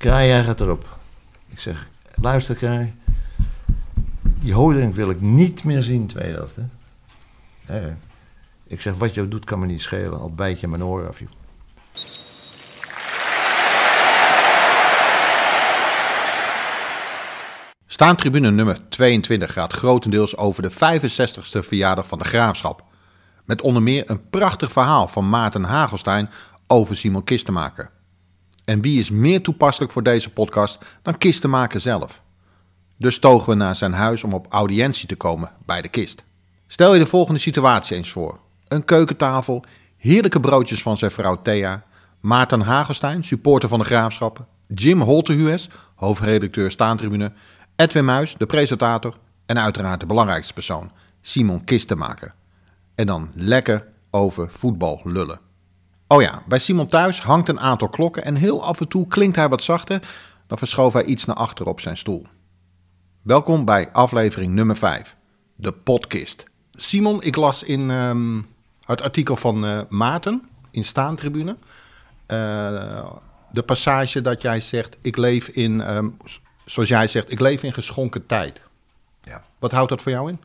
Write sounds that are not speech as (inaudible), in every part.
Kraai, jij erop. Ik zeg, luister Kraai. Die houding wil ik niet meer zien. Hè? Hè? Ik zeg, wat je doet kan me niet schelen. Al bijt je mijn oor af, joh. Staantribune nummer 22 gaat grotendeels over de 65ste verjaardag van de Graafschap. Met onder meer een prachtig verhaal van Maarten Hagelstein over Simon Kistenmaker. En wie is meer toepasselijk voor deze podcast dan Kistenmaker zelf? Dus togen we naar zijn huis om op audiëntie te komen bij de kist. Stel je de volgende situatie eens voor. Een keukentafel, heerlijke broodjes van zijn vrouw Thea, Maarten Hagelstein, supporter van de Graafschappen, Jim Holterhues, hoofdredacteur Staantribune, Edwin Muis, de presentator en uiteraard de belangrijkste persoon, Simon Kistenmaker. En dan lekker over voetbal lullen. Oh ja, bij Simon thuis hangt een aantal klokken en heel af en toe klinkt hij wat zachter, dan verschoof hij iets naar achter op zijn stoel. Welkom bij aflevering nummer 5, de podcast. Simon, ik las in ehm, het artikel van eh, Maarten in Staantribune eh, de passage dat jij zegt: Ik leef in, ehm, zoals jij zegt, ik leef in geschonken tijd. Ja. Wat houdt dat voor jou in?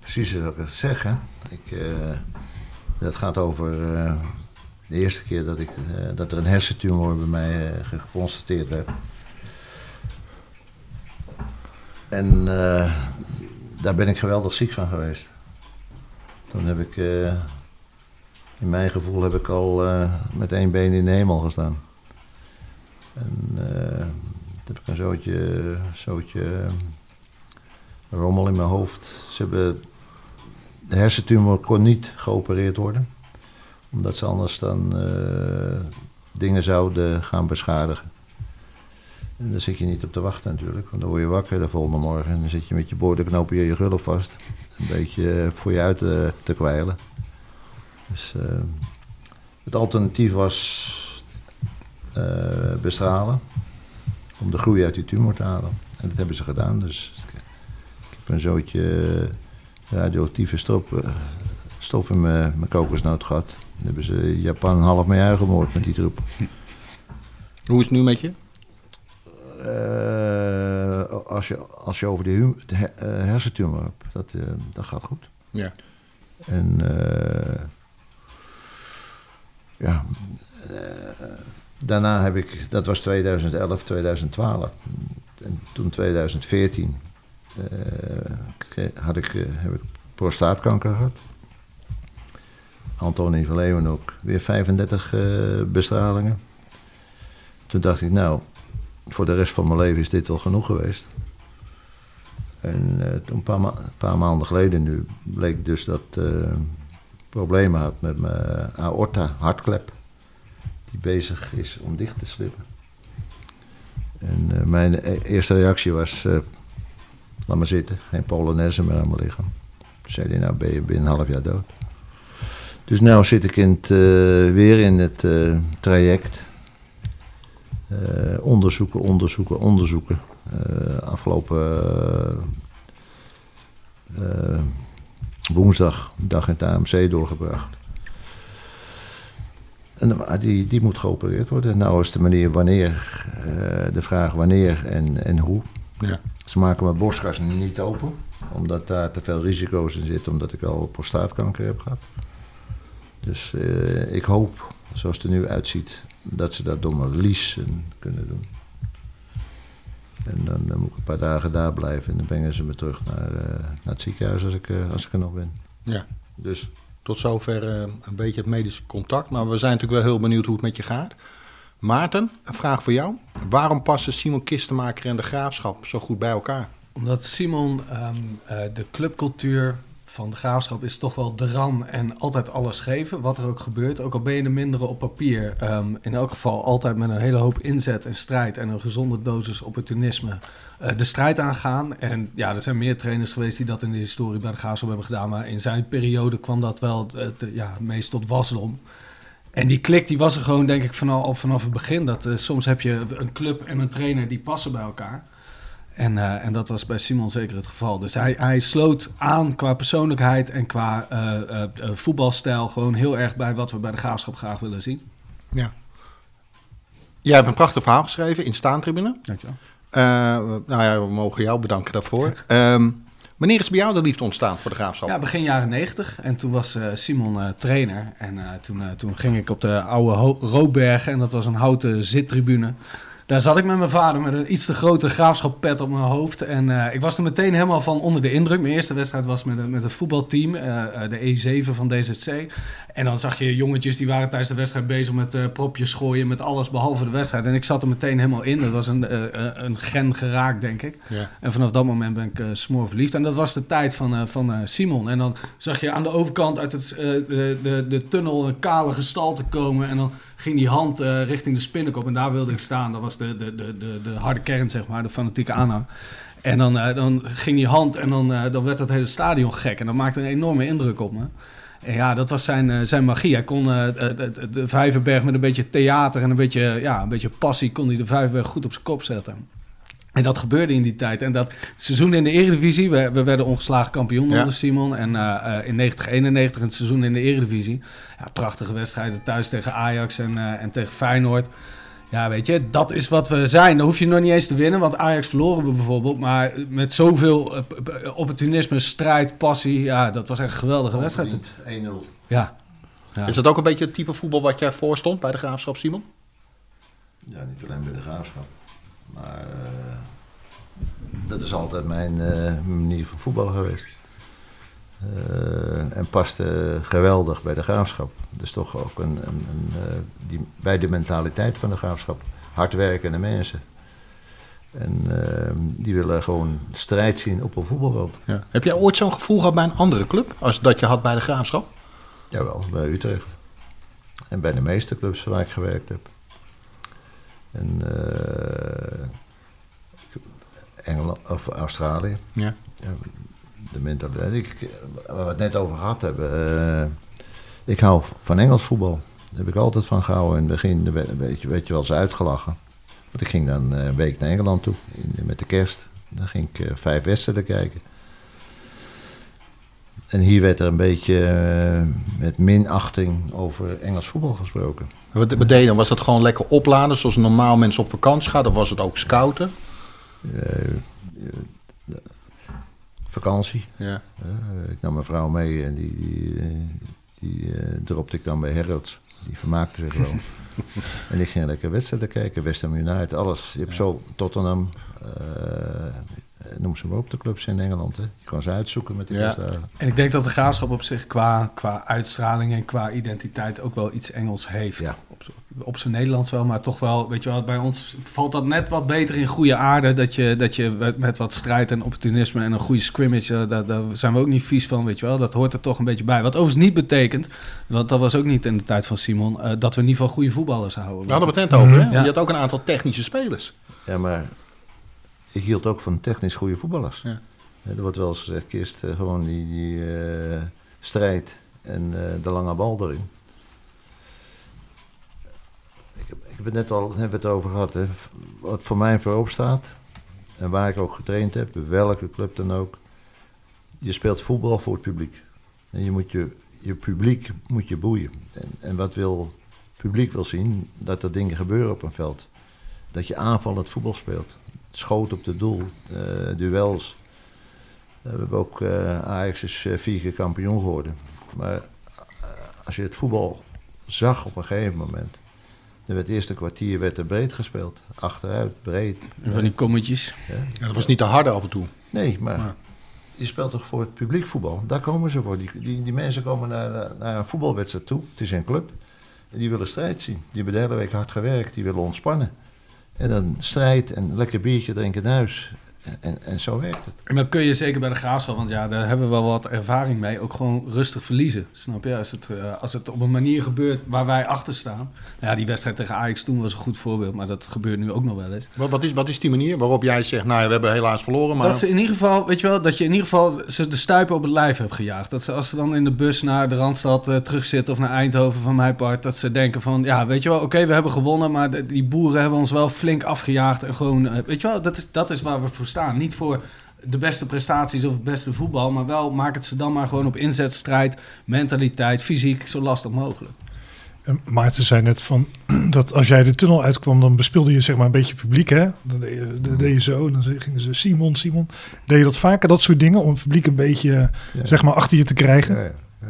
Precies wat ik zeg, hè. Ik, eh, dat gaat over de eerste keer dat, ik, eh, dat er een hersentumor bij mij eh, geconstateerd werd. En eh, daar ben ik geweldig ziek van geweest. Toen heb ik, in mijn gevoel heb ik al met één been in de hemel gestaan. En toen heb ik een zootje, rommel in mijn hoofd. Ze hebben, de hersentumor kon niet geopereerd worden. Omdat ze anders dan eh, dingen zouden gaan beschadigen. En daar zit je niet op te wachten natuurlijk. Want dan word je wakker de volgende morgen. En dan zit je met je boordenknopen je, je gulp vast. Een beetje eh, voor je uit te, te kwijlen. Dus eh, het alternatief was eh, bestralen. Om de groei uit die tumor te halen. En dat hebben ze gedaan. Dus ik, heb een zootje eh, radioactieve stof, eh, stof in mijn kokosnoot gehad. Daar hebben ze Japan een half miljoen gemoord met die troep. (laughs) Hoe is het nu met je? Eh, als, je, als je over de, hu- de her- eh, hersentumor hebt, dat, eh, dat gaat goed. Ja. En ja, daarna heb ik, dat was 2011, 2012. En toen 2014 eh, kre- had ik, heb ik prostaatkanker gehad. Antonie van Leeuwen ook weer 35 eh, bestralingen. Toen dacht ik, nou, voor de rest van mijn leven is dit wel genoeg geweest. En eh, toen een paar, maanden geleden nu bleek dus dat eh problemen had met mijn aorta, hartklep. Die bezig is om dicht te slippen. En mijn e- eerste reactie was, laat maar zitten, geen polonaise meer aan mijn lichaam. Toen zei hij, nou ben je binnen een half jaar dood. Dus nu zit ik in het, eh, weer in het eh, traject. Eh, onderzoeken, onderzoeken, onderzoeken. Afgelopen woensdag dag in het AMC doorgebracht. En, die, die moet geopereerd worden. Nou is de manier wanneer, de vraag wanneer en, en hoe. Ja. Ze maken mijn borstkas niet open, omdat daar te veel risico's in zitten, omdat ik al prostaatkanker heb gehad. Dus eh, ik hoop, zoals het er nu uitziet, dat ze dat door mijn kunnen doen. En dan, dan moet ik een paar dagen daar blijven en dan brengen ze me terug naar, eh, naar het ziekenhuis als ik, eh, als ik er nog ben. ja. Dus Tot zover eh, een beetje het medische contact. Maar we zijn natuurlijk wel heel benieuwd hoe het met je gaat. Maarten, een vraag voor jou. Waarom passen Simon Kistenmaker en de Graafschap zo goed bij elkaar? Omdat Simon, ehm, eh, de clubcultuur van de graafschap is toch wel de ram en altijd alles geven, wat er ook gebeurt. Ook al ben je de mindere op papier, ehm, in elk geval altijd met een hele hoop inzet en strijd en een gezonde dosis opportunisme eh, de strijd aangaan. En ja, er zijn meer trainers geweest die dat in de historie bij de graafschap hebben gedaan, maar in zijn periode kwam dat wel eh, te- ja, meest tot wasdom. En die klik die was er gewoon, denk ik, vanaf, vanaf het begin. Dat, eh, soms heb je een club en een trainer die passen bij elkaar. En, eh, en dat was bij Simon zeker het geval. Dus hij, hij sloot aan qua persoonlijkheid en qua eh, eh, voetbalstijl gewoon heel erg bij wat we bij de graafschap graag willen zien. Ja. Jij hebt een prachtig verhaal geschreven in Staantribune. Dankjewel. Nou ja, we mogen jou bedanken daarvoor. Um, wanneer is bij jou de liefde ontstaan voor de graafschap? Ja, begin jaren 90. En toen was uh, Simon uh, trainer. En toen, toen ging ik op de oude Roodberg. En dat was een houten zittribune. Daar zat ik met mijn vader met een iets te grote graafschappet op mijn hoofd. En uh, ik was er meteen helemaal van onder de indruk. Mijn eerste wedstrijd was met, een, met een voetbalteam, uh, de E7 van DZC. En dan zag je jongetjes die waren tijdens de wedstrijd bezig met uh, propjes gooien, met alles behalve de wedstrijd. En ik zat er meteen helemaal in. Dat was een, een gen geraakt, denk ik. Ja. En vanaf dat moment ben ik smoor verliefd. En dat was de tijd van, van Simon. En dan zag je aan de overkant uit het, de, de, de tunnel een kale gestalte komen. En dan ging die hand richting de spinnenkop. En daar wilde ik staan. Dat was de, de, de, de, de harde kern, zeg maar, de fanatieke aanhang. En dan, uh, dan ging die hand en dan, uh, dan werd het hele stadion gek. En dat maakte een enorme indruk op me. En ja, dat was zijn, zijn magie. Hij kon de Vijverberg met een beetje theater en een beetje, ja, een beetje passie... kon hij de Vijverberg goed op zijn kop zetten. En dat gebeurde in die tijd. En dat seizoen in de Eredivisie, we, we werden ongeslagen kampioen onder Simon. En uh, in 90, 91 het seizoen in de Eredivisie. Ja, prachtige wedstrijden thuis tegen Ajax en, uh, en tegen Feyenoord. Ja, weet je, dat is wat we zijn. Dan hoef je nog niet eens te winnen, want Ajax verloren we bijvoorbeeld. Maar met zoveel uh, opportunisme, strijd, passie, ja, dat was echt een geweldige wedstrijd. 1-0. Ja. ja. Is dat ook een beetje het type voetbal wat jij voorstond bij de Graafschap, Simon? Ja, niet alleen bij de Graafschap. Maar uh, dat is altijd mijn uh, manier van voetballen geweest. Uh, en paste geweldig bij de graafschap. Dus toch ook een, een, een uh, die, bij de mentaliteit van de graafschap. Hardwerkende mensen. En uh, die willen gewoon strijd zien op een voetbalveld. Ja. Heb jij ooit zo'n gevoel gehad bij een andere club als dat je had bij de graafschap? Jawel, bij Utrecht. En bij de meeste clubs waar ik gewerkt heb. En Engeland of Australië. Ja. de mentaliteit. Ik, waar we het net over gehad hebben. Uh, ik hou van Engels voetbal. Daar heb ik altijd van gehouden. In het begin weet je, weet je wel eens uitgelachen. Want ik ging dan een week naar Engeland toe. In, met de kerst. Dan ging ik vijf wedstrijden kijken. En hier werd er een beetje met minachting over Engels voetbal gesproken. Wat, wat deed je dan? Was dat gewoon lekker opladen zoals normaal mensen op vakantie gaan? Of was het ook scouten? vakantie. Ja. Uh, ik nam mijn vrouw mee en die, die, die dropte ik dan bij Herrods. Die vermaakte zich wel. (laughs) en ik ging lekker wedstrijden kijken, West Ham United, alles. Je hebt ja. zo Tottenham, uh, noem ze maar op, de clubs in Engeland. Hè. Je kan ze uitzoeken met die ja. En ik denk dat de graafschap op zich qua, qua uitstraling en qua identiteit ook wel iets Engels heeft. Ja. Op, op zijn Nederlands wel, maar toch wel, weet je wel, bij ons valt dat net wat beter in goede aarde. Dat je, dat je met wat strijd en opportunisme en een goede scrimmage, daar, daar zijn we ook niet vies van, weet je wel. Dat hoort er toch een beetje bij. Wat overigens niet betekent, want dat was ook niet in de tijd van Simon, uh, dat we in ieder geval goede voetballers houden. We hadden het net over, hè? Ja. Je had ook een aantal technische spelers. Ja, maar ik hield ook van technisch goede voetballers. Ja. Er wordt wel eens gezegd, Kist, uh, gewoon die, die uh, strijd en uh, de lange bal erin. Ik heb, ik heb het net al hebben het over gehad, hè. wat voor mij voorop staat en waar ik ook getraind heb, welke club dan ook. Je speelt voetbal voor het publiek. En je moet je, je publiek moet je boeien. En, en wat wil het publiek wil zien? Dat er dingen gebeuren op een veld. Dat je aanvallend voetbal speelt schoot op de doel, uh, duels. we hebben ook, uh, Ajax is uh, vier keer kampioen geworden. Maar als je het voetbal zag op een gegeven moment, dan werd het eerste kwartier werd er breed gespeeld. Achteruit, breed. En van die kommetjes. Ja. ja. dat was niet te harde af en toe. Nee, maar ja. je speelt toch voor het publiek voetbal. Daar komen ze voor. Die, die, die mensen komen naar, naar een voetbalwedstrijd toe. Het is een club. En die willen strijd zien. Die hebben de hele week hard gewerkt. Die willen ontspannen. En dan strijd en lekker biertje drinken in huis. En, en zo werkt het. En dan kun je zeker bij de graafschap, want ja, daar hebben we wel wat ervaring mee, ook gewoon rustig verliezen. Snap je? Als het, uh, als het op een manier gebeurt waar wij achter staan. Ja, die wedstrijd tegen Ajax toen was een goed voorbeeld, maar dat gebeurt nu ook nog wel eens. Wat, wat, is, wat is die manier waarop jij zegt, nou ja, we hebben helaas verloren, maar... Dat ze in ieder geval, weet je wel, dat je in ieder geval ze de stuipen op het lijf hebt gejaagd. Dat ze als ze dan in de bus naar de Randstad uh, terugzitten of naar Eindhoven van mijn part, dat ze denken van, ja, weet je wel, oké, okay, we hebben gewonnen, maar de, die boeren hebben ons wel flink afgejaagd. En gewoon, uh, weet je wel, dat is, dat is waar we voor staan. Niet voor de beste prestaties of het beste voetbal. Maar wel maak het ze dan maar gewoon op inzetstrijd, mentaliteit, fysiek, zo lastig mogelijk. En Maarten zei net van (clears throat) dat als jij de tunnel uitkwam, dan bespeelde je zeg maar een beetje publiek. Hè? Dan deed je, dan deed je zo, dan gingen ze Simon, Simon. Deed je dat vaker, dat soort dingen, om het publiek een beetje Ja. zeg maar achter je te krijgen? Ja, ja, ja.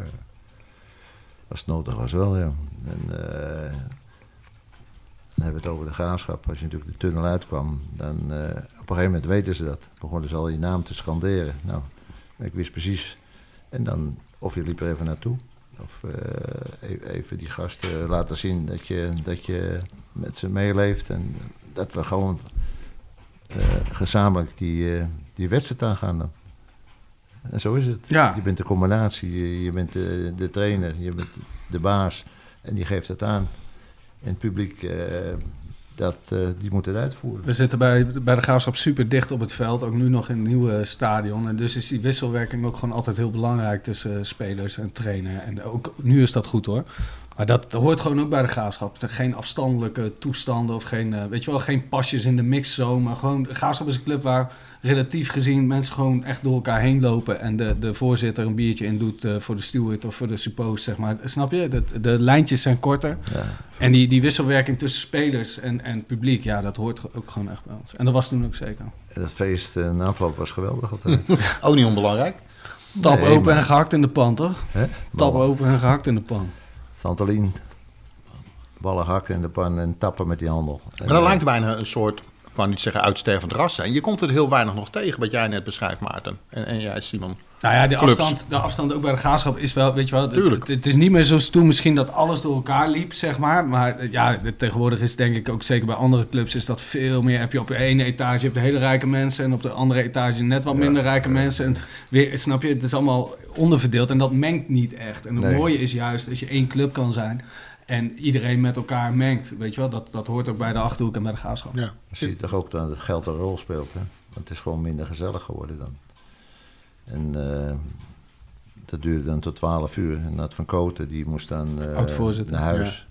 Als het nodig was wel, ja. En, eh, dan hebben we het over de graafschap. Als je natuurlijk de tunnel uitkwam, dan eh, op een gegeven moment weten ze dat. Begonnen ze al je naam te scanderen. Nou, ik wist precies. En dan, of je liep er even naartoe. Of eh, e- even die gasten laten zien dat je, dat je met ze meeleeft. En dat we gewoon eh, gezamenlijk die, eh, die wedstrijd aangaan dan. En zo is het. Ja. Je bent de combinatie, je, je bent de, de trainer, je bent de baas. En die geeft het aan. En het publiek, dat, eh, die moet het uitvoeren. We zitten bij, bij de graafschap super dicht op het veld, ook nu nog in het nieuwe stadion. En dus is die wisselwerking ook gewoon altijd heel belangrijk tussen spelers en trainer. En ook nu is dat goed hoor. Maar dat hoort gewoon ook bij de graafschap. Geen afstandelijke toestanden of geen, eh, weet je wel, geen pasjes in de mix. Maar gewoon, de graafschap is een club waar relatief gezien mensen gewoon echt door elkaar heen lopen. En de, de voorzitter een biertje in doet eh, voor de steward of voor de suppost, zeg maar. Snap je? De, de lijntjes zijn korter. Ja. En die, die wisselwerking tussen spelers en, en publiek, ja, dat hoort ook gewoon echt bij ons. En dat was toen ook zeker. En dat feest eh, na afloop was geweldig altijd. (laughs) Ook niet onbelangrijk. Tap Nee, open maar- en gehakt in de pan, toch? Hè? Tap open en gehakt in de pan. Fantolien. Ballen hakken in de pan en tappen met die handel. Maar dat lijkt bijna een soort, wou niet zeggen uitstervend ras zijn. Je komt er heel weinig nog tegen, wat jij net beschrijft, Maarten. En, en jij, Simon. Nou ja, de Clubs. afstand, de afstand ook bij de graafschap is wel, weet je wel, het, Tuurlijk. het, het is niet meer zoals toen misschien dat alles door elkaar liep, zeg maar. Maar eh, ja, tegenwoordig is denk ik ook zeker bij andere clubs is dat veel meer. Heb je op de ene etage heb de hele rijke mensen en op de andere etage net wat minder rijke mensen. En weer, snap je, het is allemaal onderverdeeld en dat mengt niet echt. En het Nee. mooie is juist als je één club kan zijn en iedereen met elkaar mengt, weet je wel, dat, dat hoort ook bij de Achterhoek en bij de graafschap. Ja. Zie je toch ook dat het geld een rol speelt. Hè? Want het is gewoon minder gezellig geworden dan. En eh, dat duurde dan tot 12 uur. En dat van Koten, die moest dan eh, naar huis.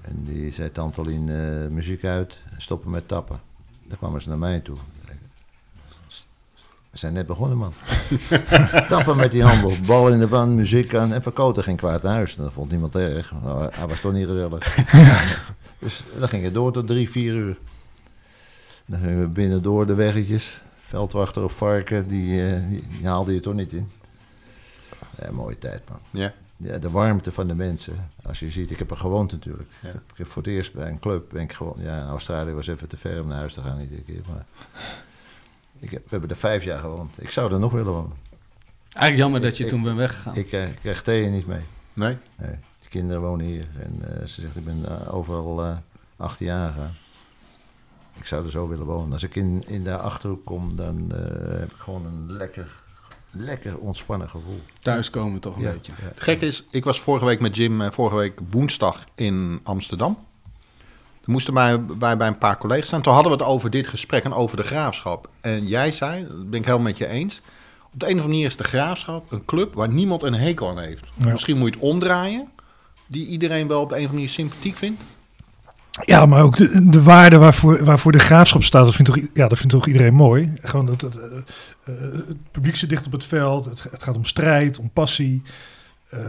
En die zei Tantolien eh muziek uit en stoppen met tappen. Dan kwamen ze naar mij toe. We zijn net begonnen, man. (laughs) tappen met die handel, bal in de band, muziek aan. En van Koten ging kwaad naar huis. En dat vond niemand erg. Nou, hij was toch niet gezellig. (laughs) Dus dan ging het door tot drie, vier uur. Dan gingen we binnen door de weggetjes. Veldwachter op varken, die, eh, die, die haalde je toch niet in. Ja, mooie tijd, man. Ja. Ja, de warmte van de mensen. Als je ziet, ik heb er gewoond natuurlijk. Ja. Ik, heb, ik heb voor het eerst bij een club ben ik gewoon. Ja, Australië was even te ver om naar huis te gaan iedere keer. Maar ik heb, we hebben er vijf jaar gewoond. Ik zou er nog willen wonen. Eigenlijk jammer dat je Ik- toen bent weggegaan. Ik eh, krijg thee niet mee. Nee? Nee, de kinderen wonen hier. En eh, ze zegt, ik ben eh, overal eh 18 jaar gegaan. Ik zou er zo willen wonen. Als ik in, in de Achterhoek kom, dan eh, heb ik gewoon een lekker, lekker ontspannen gevoel. Thuiskomen toch een Ja, beetje. ja. Het gekke is, ik was vorige week met Jim, vorige week woensdag in Amsterdam. Toen moesten wij, wij bij een paar collega's staan. Toen hadden we het over dit gesprek en over de graafschap. En jij zei, dat ben ik helemaal met je eens. Op de een of andere manier is de graafschap een club waar niemand een hekel aan heeft. Ja. Misschien moet je het omdraaien. Die iedereen wel op de een of andere manier sympathiek vindt. Ja, maar ook de, de waarde waarvoor, waarvoor de graafschap staat, dat vindt, toch, ja, dat vindt toch iedereen mooi. Gewoon dat, dat, eh, eh, het publiek zit dicht op het veld, het, het gaat om strijd, om passie. Eh,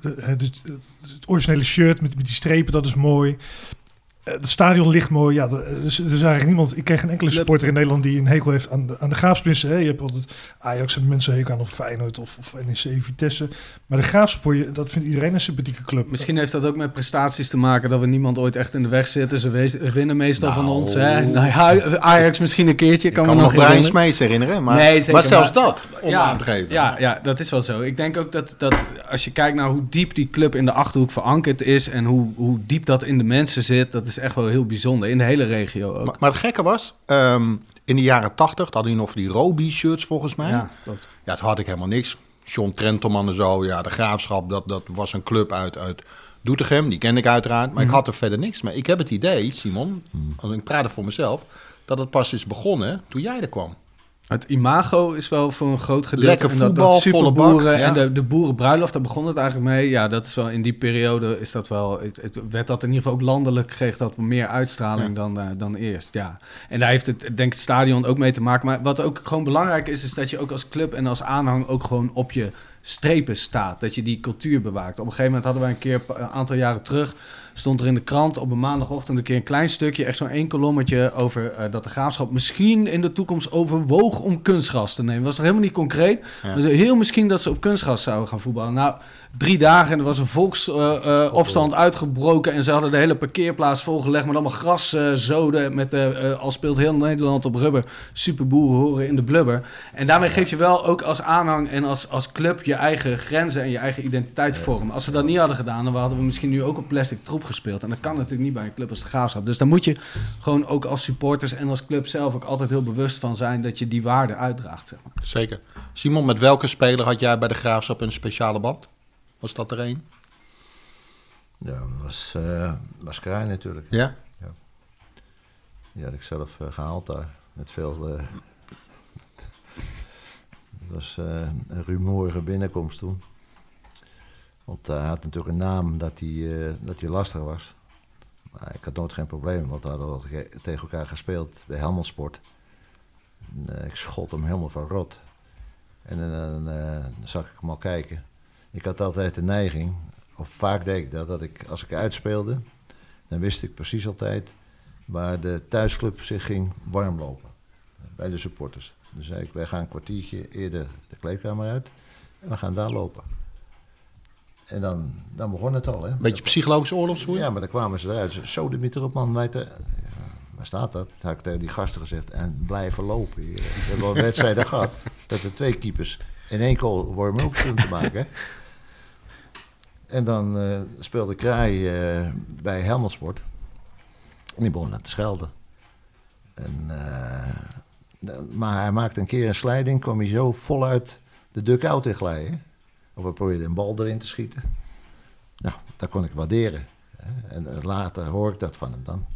de- het, het, het originele shirt met, met die strepen, dat is mooi. Het stadion ligt mooi. Ja, er is, er is eigenlijk niemand. Ik ken geen enkele supporter in Nederland die een hekel heeft aan de, aan de graafsprinsen. Hè. Je hebt altijd Ajax en mensen hekel aan of Feyenoord of, of NEC, Vitesse. Maar de je, dat vindt iedereen een sympathieke club. Misschien heeft dat ook met prestaties te maken dat we niemand ooit echt in de weg zitten. Ze wees- winnen meestal Nou. van ons. Hè? Nou ja, Ajax misschien een keertje. Kan, kan me nog Brian herinneren. Smees herinneren. Maar, Nee, zeker, maar zelfs maar- dat, om aan te geven. Ja, ja, dat is wel zo. Ik denk ook dat, dat als je kijkt naar hoe diep die club in de Achterhoek verankerd is... en hoe, hoe diep dat in de mensen zit, dat is echt wel heel bijzonder. In de hele regio ook. Maar, maar het gekke was, ehm, in de jaren tachtig hadden die nog van die Roby-shirts volgens mij. ja, klopt. Ja, toen had ik helemaal niks. John Trentelman en zo, ja, de Graafschap, dat, dat was een club uit, uit Doetinchem. Die kende ik uiteraard, maar ik had er verder niks mee. Ik heb het idee, Simon, want ik praat er voor mezelf, dat het pas is begonnen toen jij er kwam. Het imago is wel voor een groot gedeelte. Lekker en dat, voetbal, dat volle superboeren bak, ja. en de, de boerenbruiloft, daar begon het eigenlijk mee. Ja, dat is wel in die periode is dat wel. Het, het werd dat in ieder geval ook landelijk kreeg dat meer uitstraling Ja. dan, eh, dan eerst. Ja. En daar heeft het, denk ik, het stadion ook mee te maken. Maar wat ook gewoon belangrijk is, is dat je ook als club en als aanhang ook gewoon op je strepen staat. Dat je die cultuur bewaakt. Op een gegeven moment hadden wij een keer, een aantal jaren terug, stond er in de krant op een maandagochtend een keer een klein stukje, echt zo'n één kolommetje over eh, dat de graafschap misschien in de toekomst overwoog om kunstgras te nemen. Was nog helemaal niet concreet. Ja. Dus heel misschien dat ze op kunstgras zouden gaan voetballen. Nou, drie dagen en er was een volksopstand uitgebroken en ze hadden de hele parkeerplaats volgelegd met allemaal graszoden met eh, eh, al speelt heel Nederland op rubber, superboeren horen in de blubber. En daarmee geef je wel ook als aanhang en als, als club je eigen grenzen en je eigen identiteit vormen. Als we dat niet hadden gedaan, dan hadden we misschien nu ook op plastic troep gespeeld. En dat kan natuurlijk niet bij een club als de Graafschap. Dus daar moet je gewoon ook als supporters en als club zelf ook altijd heel bewust van zijn dat je die waarde uitdraagt, zeg maar. Zeker. Simon, met welke speler had jij bij de Graafschap een speciale band? Was dat er één? Ja, dat was, eh was Kraai natuurlijk. Ja? Die had ik zelf eh, gehaald daar. Met veel. (laughs) het was eh, een rumoerige binnenkomst toen. Want hij had natuurlijk een naam dat hij, dat hij lastig was. Maar ik had nooit geen probleem, want we hadden tegen elkaar gespeeld bij Helmond Sport. En, ik schot hem helemaal van rot. En dan zag ik hem al kijken. Ik had altijd de neiging, of vaak deed ik dat, dat ik als ik uitspeelde, dan wist ik precies altijd waar de thuisclub zich ging warm lopen. Bij de supporters. Dus zei ik, wij gaan een kwartiertje eerder de kleedkamer uit en we gaan daar lopen. En dan, dan begon het al. Hè? Beetje psychologische oorlogsvoering? Ja, maar dan kwamen ze eruit. Zo, de mieter op, man. Wij te, ja, waar staat dat? Dat had ik tegen die gasten gezegd. En blijven lopen. hier. Ik heb wel wedstrijden (laughs) gehad dat er twee keepers in één goal warm-up te maken. (laughs) En dan eh, speelde Kraai eh, bij Helmond Sport. En die begon naar te schelden. En, eh, maar hij maakte een keer een slijding, kwam hij zo voluit de duck-out in glijden. Of we probeerden een bal erin te schieten. Nou, dat kon ik waarderen. En later hoor ik dat van hem dan.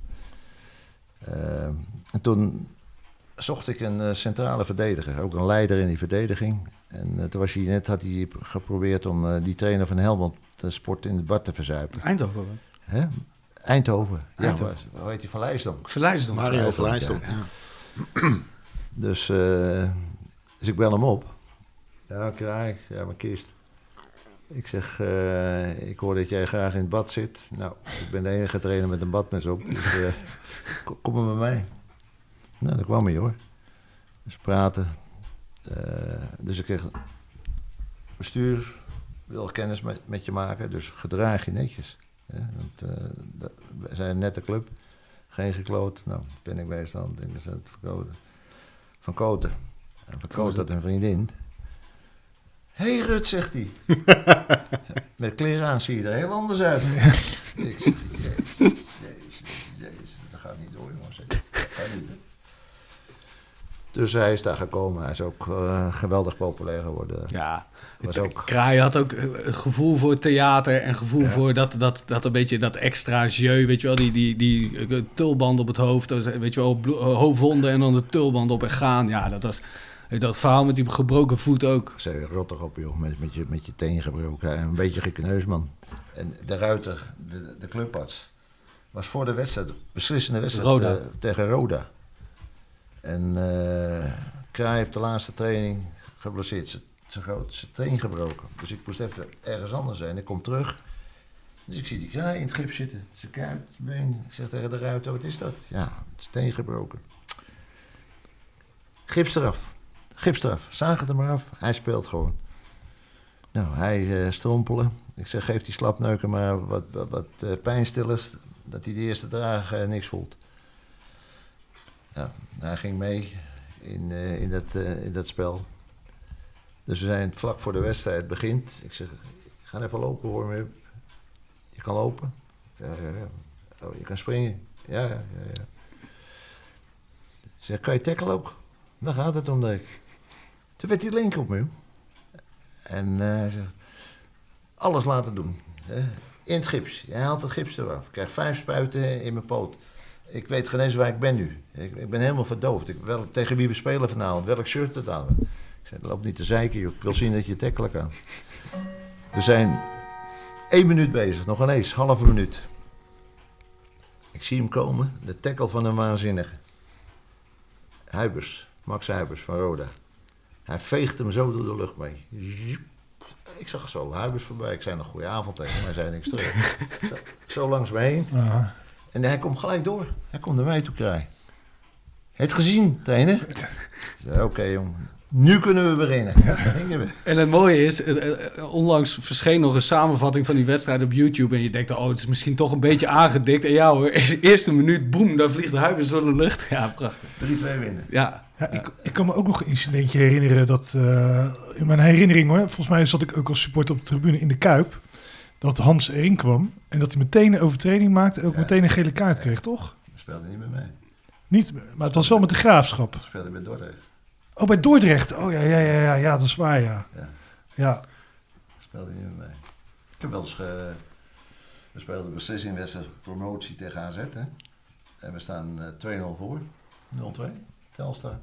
En toen zocht ik een centrale verdediger, ook een leider in die verdediging. En toen was hij net, had hij geprobeerd om die trainer van Helmond de sport in het bad te verzuipen. Eindhoven. Hè? Eindhoven. Ja, Eindhoven. waar- hoe heet hij van? Verlijsdom. Mario Verlijsdom. ja. Ja. (clears throat) Dus, eh, dus ik bel hem op. Ja, Kraai, ja, mijn kist. Ik zeg, eh, ik hoor dat jij graag in het bad zit. Nou, ik ben de enige trainer met een badmes op. Dus eh, (laughs) kom, maar met mij. Nou, dat kwam hij hoor. Dus praten. Eh, dus ik kreeg bestuur wil kennis met, met je maken, dus gedraag je netjes. Hè? Want, eh, dat- wij zijn een nette club, geen gekloot. Nou, ben ik meestal, denk ik, verkoten. Van Koten. En van Koten had een vriendin. Hé hey Rut, zegt hij. (laughs) Met kleren aan zie je er heel anders uit. ik zeg, jezus, jezus, jezus, dat gaat niet door jongens. Dat gaat niet, hè. Dus hij is daar gekomen. Hij is ook eh, geweldig populair geworden. Ja, Was ook- Kraai had ook eh, een gevoel voor theater en gevoel voor dat, dat, dat een beetje dat extra jeu, weet je wel, die, die, die eh, tulband op het hoofd, weet je wel, hoofdwonden en dan de tulband op en gaan. Ja, dat was dat verhaal met die gebroken voet ook. Ik zei, rot toch op joh, met, met, je, met je teen gebroken. Een beetje gekneusd man. En de ruiter, de, de clubarts, was voor de wedstrijd, beslissende wedstrijd Roda. tegen Roda. En eh Kraai heeft de laatste training geblesseerd. Zijn- Zijn groot zijn teen gebroken. Dus ik moest even ergens anders zijn. Ik kom terug. Dus ik zie die Kraai in het gips zitten. Zijn kuit, zijn been. Ik zeg tegen de ruiter, wat is dat? Ja, zijn teen gebroken. Gips eraf. Gips eraf. Zaag het er maar af. Hij speelt gewoon. Nou, hij eh, strompelen. Ik zeg, geef die slapneuken maar wat, wat, eh, pijnstillers. Dat hij de eerste dagen niks voelt. Ja, hij ging mee in, eh, in, dat, eh, in dat spel. Dus we zijn vlak voor de wedstrijd begint. Ik zeg, ga even lopen hoor. me. Je kan lopen. Ja, ja, ja. Oh, je kan springen. Ja, ja, ja. ja. Zeg, kan je tackle ook? Daar gaat het om, ik. Toen werd hij link op me. En eh, hij zegt, alles laten doen. In het gips. Jij haalt het gips eraf. Ik krijg vijf spuiten in mijn poot. Ik weet geen eens waar ik ben nu. Ik, ik ben helemaal verdoofd. Ik, wel, tegen wie we spelen vanavond. Welk shirt het aan. Ik zei, loop niet te zeiken, joh. Ik wil zien dat je tackelen kan. We zijn één minuut bezig. Nog ineens, halve minuut. Ik zie hem komen. De tackle van een waanzinnige. Huibers. Max Huibers van Roda. Hij veegt hem zo door de lucht mee. Ik zag zo Huibers voorbij. Ik zei nog goeie avond tegen hem. Hij zei niks terug. (laughs) zo, zo langs me heen. En hij komt gelijk door. Hij komt naar mij toe krijgen. Het gezien, trainer? Oké jongen. Nu kunnen we beginnen. Daar we. En het mooie is, eh, eh, onlangs verscheen nog een samenvatting van die wedstrijd op YouTube. En je denkt, oh, het is misschien toch een beetje aangedikt. En ja hoor, eerste minuut, boem, dan vliegt de Huibers door de lucht. Ja, prachtig. 3-2 winnen. Ja, Ja, ik, ik kan me ook nog een incidentje herinneren dat eh, in mijn herinnering hoor, volgens mij zat ik ook als supporter op de tribune in de Kuip, dat Hans erin kwam en dat hij meteen een overtreding maakte en ook Ja. meteen een gele kaart kreeg, toch? We speelden niet meer mee. Niet, maar het was wel met de graafschap. We speelden bij Dordrecht. Oh, bij Dordrecht. Oh ja, ja, ja, ja, ja dat is waar, ja. Ja. Ja, We speelden niet meer mee. Ik heb wel eens... ge- we speelden beslissingwedstrijd promotie tegen AZ. Hè? En we staan eh, 2-0 voor. 0-2. Telstar.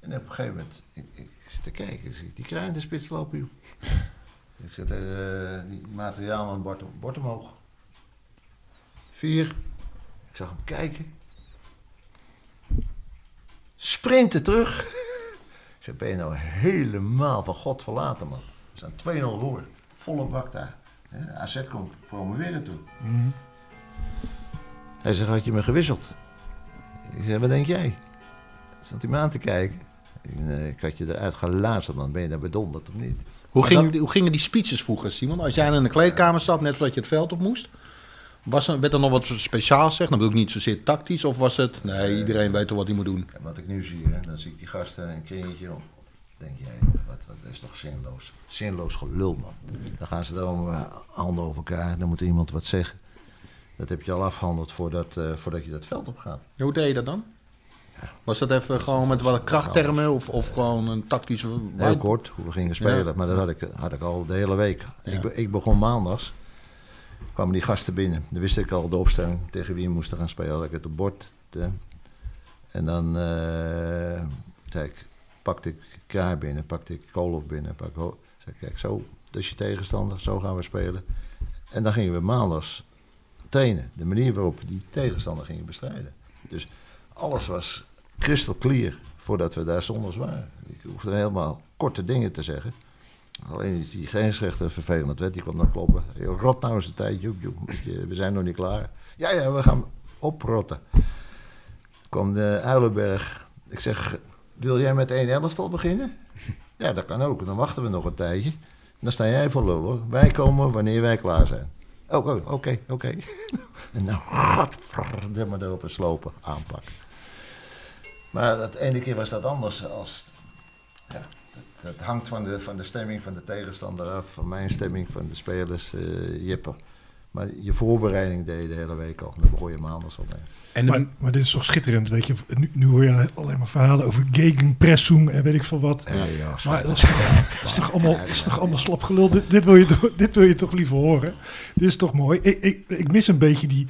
En op een gegeven moment... Ik, ik zit te kijken. Ik zie die kraan in de spits lopen. Ik zet er eh, die materiaalman bord, bord omhoog. Vier. Ik zag hem kijken. Sprinten terug. (laughs) Ik zeg, ben je nou helemaal van God verlaten, man? We staan 2-0 voor. Volle bak daar. Hè, AZ komt promoveren toen. Mhm. Hij zegt, had je me gewisseld? Ik zeg, wat denk jij? Stond hij me aan te kijken. Ik, nee, ik had je eruit gelazerd, man. Ben je daar bedonderd of niet? Hoe, hoe gingen die speeches vroeger, Simon? Als jij in de kleedkamer zat, net voordat je het veld op moest... Was er, werd er nog wat speciaals gezegd? Dan bedoel ik niet zozeer tactisch, of was het... Nee, iedereen weet toch wat hij moet doen. En wat ik nu zie, hè, dan zie ik die gasten een kringetje om. denk jij, wat, wat, dat is toch zinloos? Zinloos gelul, man. Dan gaan ze dan uh, handen over elkaar, dan moet iemand wat zeggen. Dat heb je al afgehandeld voordat, uh, voordat je dat veld op gaat. Hoe deed je dat dan? Was dat even gewoon met wat krachttermen of, of gewoon een tactische... Heel kort, hoe we gingen spelen. Ja. Maar dat had ik, had ik al de hele week. Ja. Ik, ik, begon maandags. kwamen die gasten binnen. Dan wist ik al de opstelling tegen wie we moesten gaan spelen. Ik het op bord. Te, en dan uh, zei ik, pakte ik Kraai binnen, pakte ik Koolhof binnen. Pak, zei ik, kijk, zo, dat is je tegenstander, zo gaan we spelen. En dan gingen we maandags trainen. De manier waarop we die tegenstander gingen bestrijden. Dus alles was crystal clear voordat we daar zondags waren. Ik hoefde helemaal korte dingen te zeggen. Alleen is die grensrechter vervelend werd, die kwam dan kloppen. Rot nou eens de tijd, joep, joep. We zijn nog niet klaar. Ja, ja, we gaan oprotten. Kwam de Uilenberg. Ik zeg, wil jij met één elftal beginnen? Ja, dat kan ook. Dan wachten we nog een tijdje. Dan sta jij voor lullen. Wij komen wanneer wij klaar zijn. Oh, oké, oh, oké. Okay. (laughs) En nou, godverdomme erop een slopen aanpakken. Maar dat ene keer was dat anders. Als, ja, dat, dat, hangt van de, van de stemming van de tegenstander af, van mijn stemming, van de spelers, uh, Jippe. Maar je voorbereiding deed je de hele week al. Dan begon je maandags al mee. En maar, maar, dit is toch schitterend, weet je. Nu, nu hoor je alleen maar verhalen over gegenpressing en weet ik veel wat. Ja, ja, maar dat is toch, dat is toch allemaal, ja, ja. is toch allemaal slap gelul. Dit, dit, wil je toch, dit wil je toch liever horen. Dit is toch mooi. Ik, ik, ik mis een beetje die,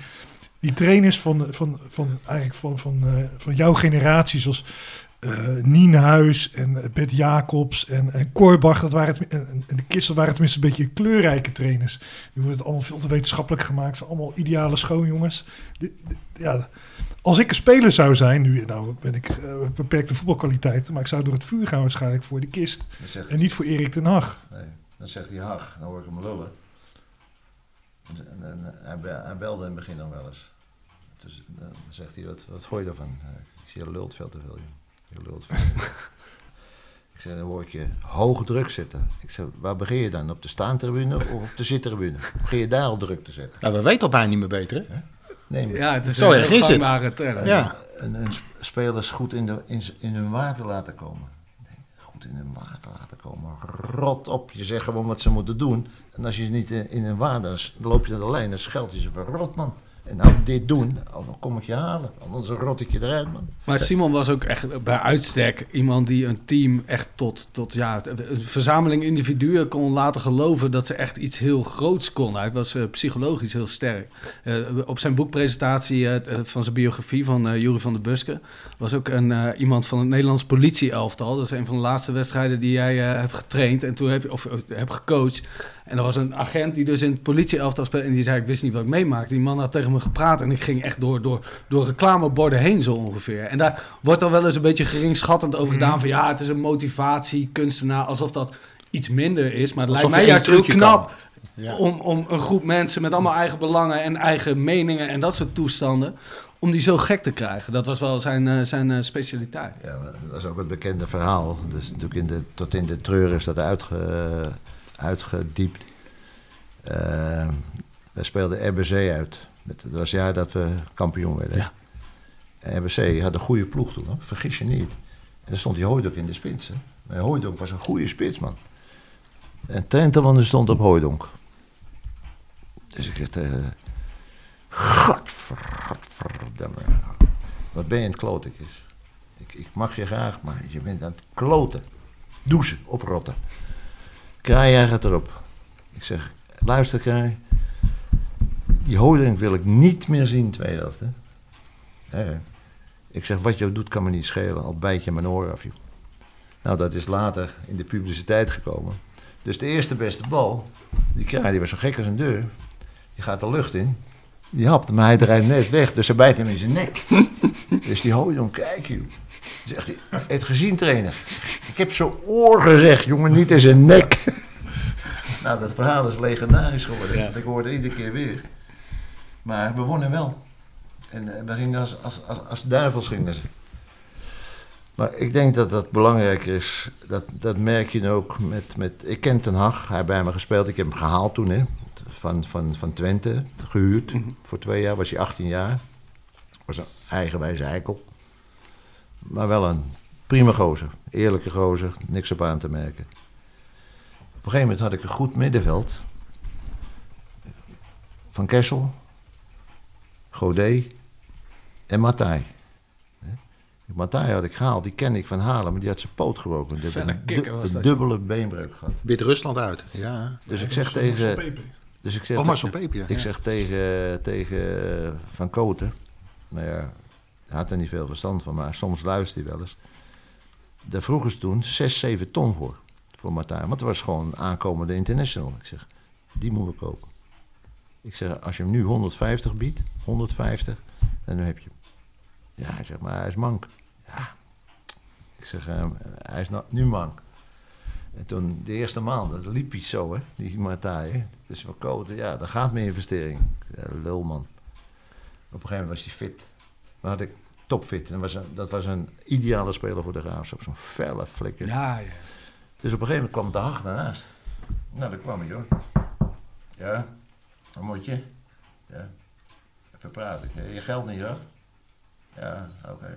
die trainers van, van, van, eigenlijk van, van, uh, van jouw generatie, zoals uh, Nienhuis en Bert Jacobs en, en Korbach. Dat waren het, en, en de Kisten waren tenminste een beetje kleurrijke trainers. Nu wordt het allemaal veel te wetenschappelijk gemaakt. Zijn allemaal ideale schoonjongens. De, de, ja, als ik een speler zou zijn, nu nou ben ik uh, beperkte voetbalkwaliteiten, maar ik zou door het vuur gaan waarschijnlijk voor de kist. Zegt, en niet voor Erik ten Hag. Nee, dan zegt hij Hag, dan hoor ik hem lullen. En, en, hij, belde in het begin dan wel eens. Dus dan zegt hij, wat, wat vond je ervan? Ik zie je lult veel te veel. Joh. Je lult veel. (laughs) ik zei, dan word je hoog druk zetten. Ik zei, waar begin je dan? Op de staantribune of op de zittribune? Begin je daar al druk te zetten? Nou, we weten al bijna niet meer beter, hè? Nee, maar ja, het is Zo een erg heel gangbare term. Ja. Een, een spelers goed in, de, in, in hun waarde laten komen. Goed in hun waarde laten komen. Rot op, je zegt gewoon wat ze moeten doen. En als je niet in, in hun waarde, dan loop je naar de lijn en scheld je ze van rot, man. En nou dit doen, dan kom ik je halen. Anders rot ik je eruit, man. Maar Simon was ook echt bij uitstek iemand die een team echt tot, tot ja, een verzameling individuen kon laten geloven dat ze echt iets heel groots kon. Hij was uh, psychologisch heel sterk. Uh, op zijn boekpresentatie uh, van zijn biografie van Jury van der Buske was ook een, iemand van het Nederlands politie-elftal. Dat is een van de laatste wedstrijden die jij hebt getraind en toen heb je, of heb gecoacht. En er was een agent die dus in het politie-elftal speelde en die zei, ik wist niet wat ik meemaakte. Die man had tegen me gepraat en ik ging echt door, door, door reclameborden heen zo ongeveer. En daar wordt dan wel eens een beetje geringschattend over gedaan van ja, het is een motivatie, kunstenaar, alsof dat iets minder is. Maar het Alsof lijkt mij juist heel knap kan. Ja. om, om een groep mensen met allemaal eigen belangen en eigen meningen en dat soort toestanden, om die zo gek te krijgen. Dat was wel zijn, eh, zijn eh, specialiteit. Ja, dat is ook het bekende verhaal. Dus natuurlijk in de, tot in de treur is dat uitge, uitgediept. Eh, wij speelden RBC uit. Met, dat was het jaar dat we kampioen werden. Ja. En RBC had een goede ploeg toen, hoor. vergis je niet. En dan stond die Hooydonk in de spits. Hè. Maar Hooydonk was een goede spitsman. En Trenteman stond op Hooydonk. Dus ik zeg tegen... Godver, godverdamme. Wat ben je een klotekis? Ik, ik mag je graag, maar je bent aan het kloten. Douchen, oprotten. Kraai, jij gaat erop. Ik zeg, luister Kraai. Die houding wil ik niet meer zien. Hè? Hè? Ik zeg, wat je ook doet kan me niet schelen. Al bijt je mijn oor af, joh. Nou, dat is later in de publiciteit gekomen. Dus de eerste beste bal, die Kraai, die was zo gek als een deur. Die gaat de lucht in. Die hapt, maar hij draait net weg, dus hij bijt hem in zijn nek. (laughs) dus die Hooydonk, kijk joh. Zegt hij, "Heb je het gezien trainer? Ik heb zo'n oor gezegd, jongen, niet in zijn nek. (laughs) nou, dat verhaal is legendarisch geworden. Want ik hoorde iedere keer weer. Maar we wonnen wel. En eh, we gingen als, als, als, als duivels gingen ze. Maar ik denk dat dat belangrijker is. Dat, dat merk je ook met, met... Ik ken Ten Hag, hij heeft bij me gespeeld. Ik heb hem gehaald toen, hè. Van, van, van Twente, gehuurd. Voor twee jaar was hij 18 jaar. Was een eigenwijze eikel. Maar wel een prima gozer. Eerlijke gozer, niks op aan te merken. Op een gegeven moment had ik een goed middenveld. Van Kessel, Godet en Matai. Matai had ik gehaald, die ken ik van Halen, maar die had zijn poot gebroken. Die Felle een, dubbele beenbreuk gehad. Wit-Rusland uit. Ja. Dus ik zeg tegen... Dus ik zeg, Oh, Marcel Pepe, ja. ik Ja. zeg tegen, tegen eh, Van Koten, nou ja, hij had er niet veel verstand van, maar soms luisterde hij wel eens. Daar vroegen toen 6, 7 ton voor, voor Martijn. Want het was gewoon een aankomende international. Ik zeg, die moeten we kopen. Ik zeg, als je hem nu 150 biedt, 150, dan heb je hem. Ja, hij zegt, maar hij is mank. Ja. Ik zeg, eh, hij is nou- nu mank. En toen, de eerste maand, dat liep hij zo, hè, die Martijn. Dus we koten, ja, daar gaat meer investering. Ja, lulman. Op een gegeven moment was hij fit. Maar had ik topfit. En was een, dat was een ideale speler voor de Graafschap. Zo'n felle flikker. Ja, ja. Dus op een gegeven moment kwam de Haag daarnaast. Nou, daar kwam hij hoor. Ja, wat moet je? Ja, even praten. Je geld niet gehad? Ja, oké.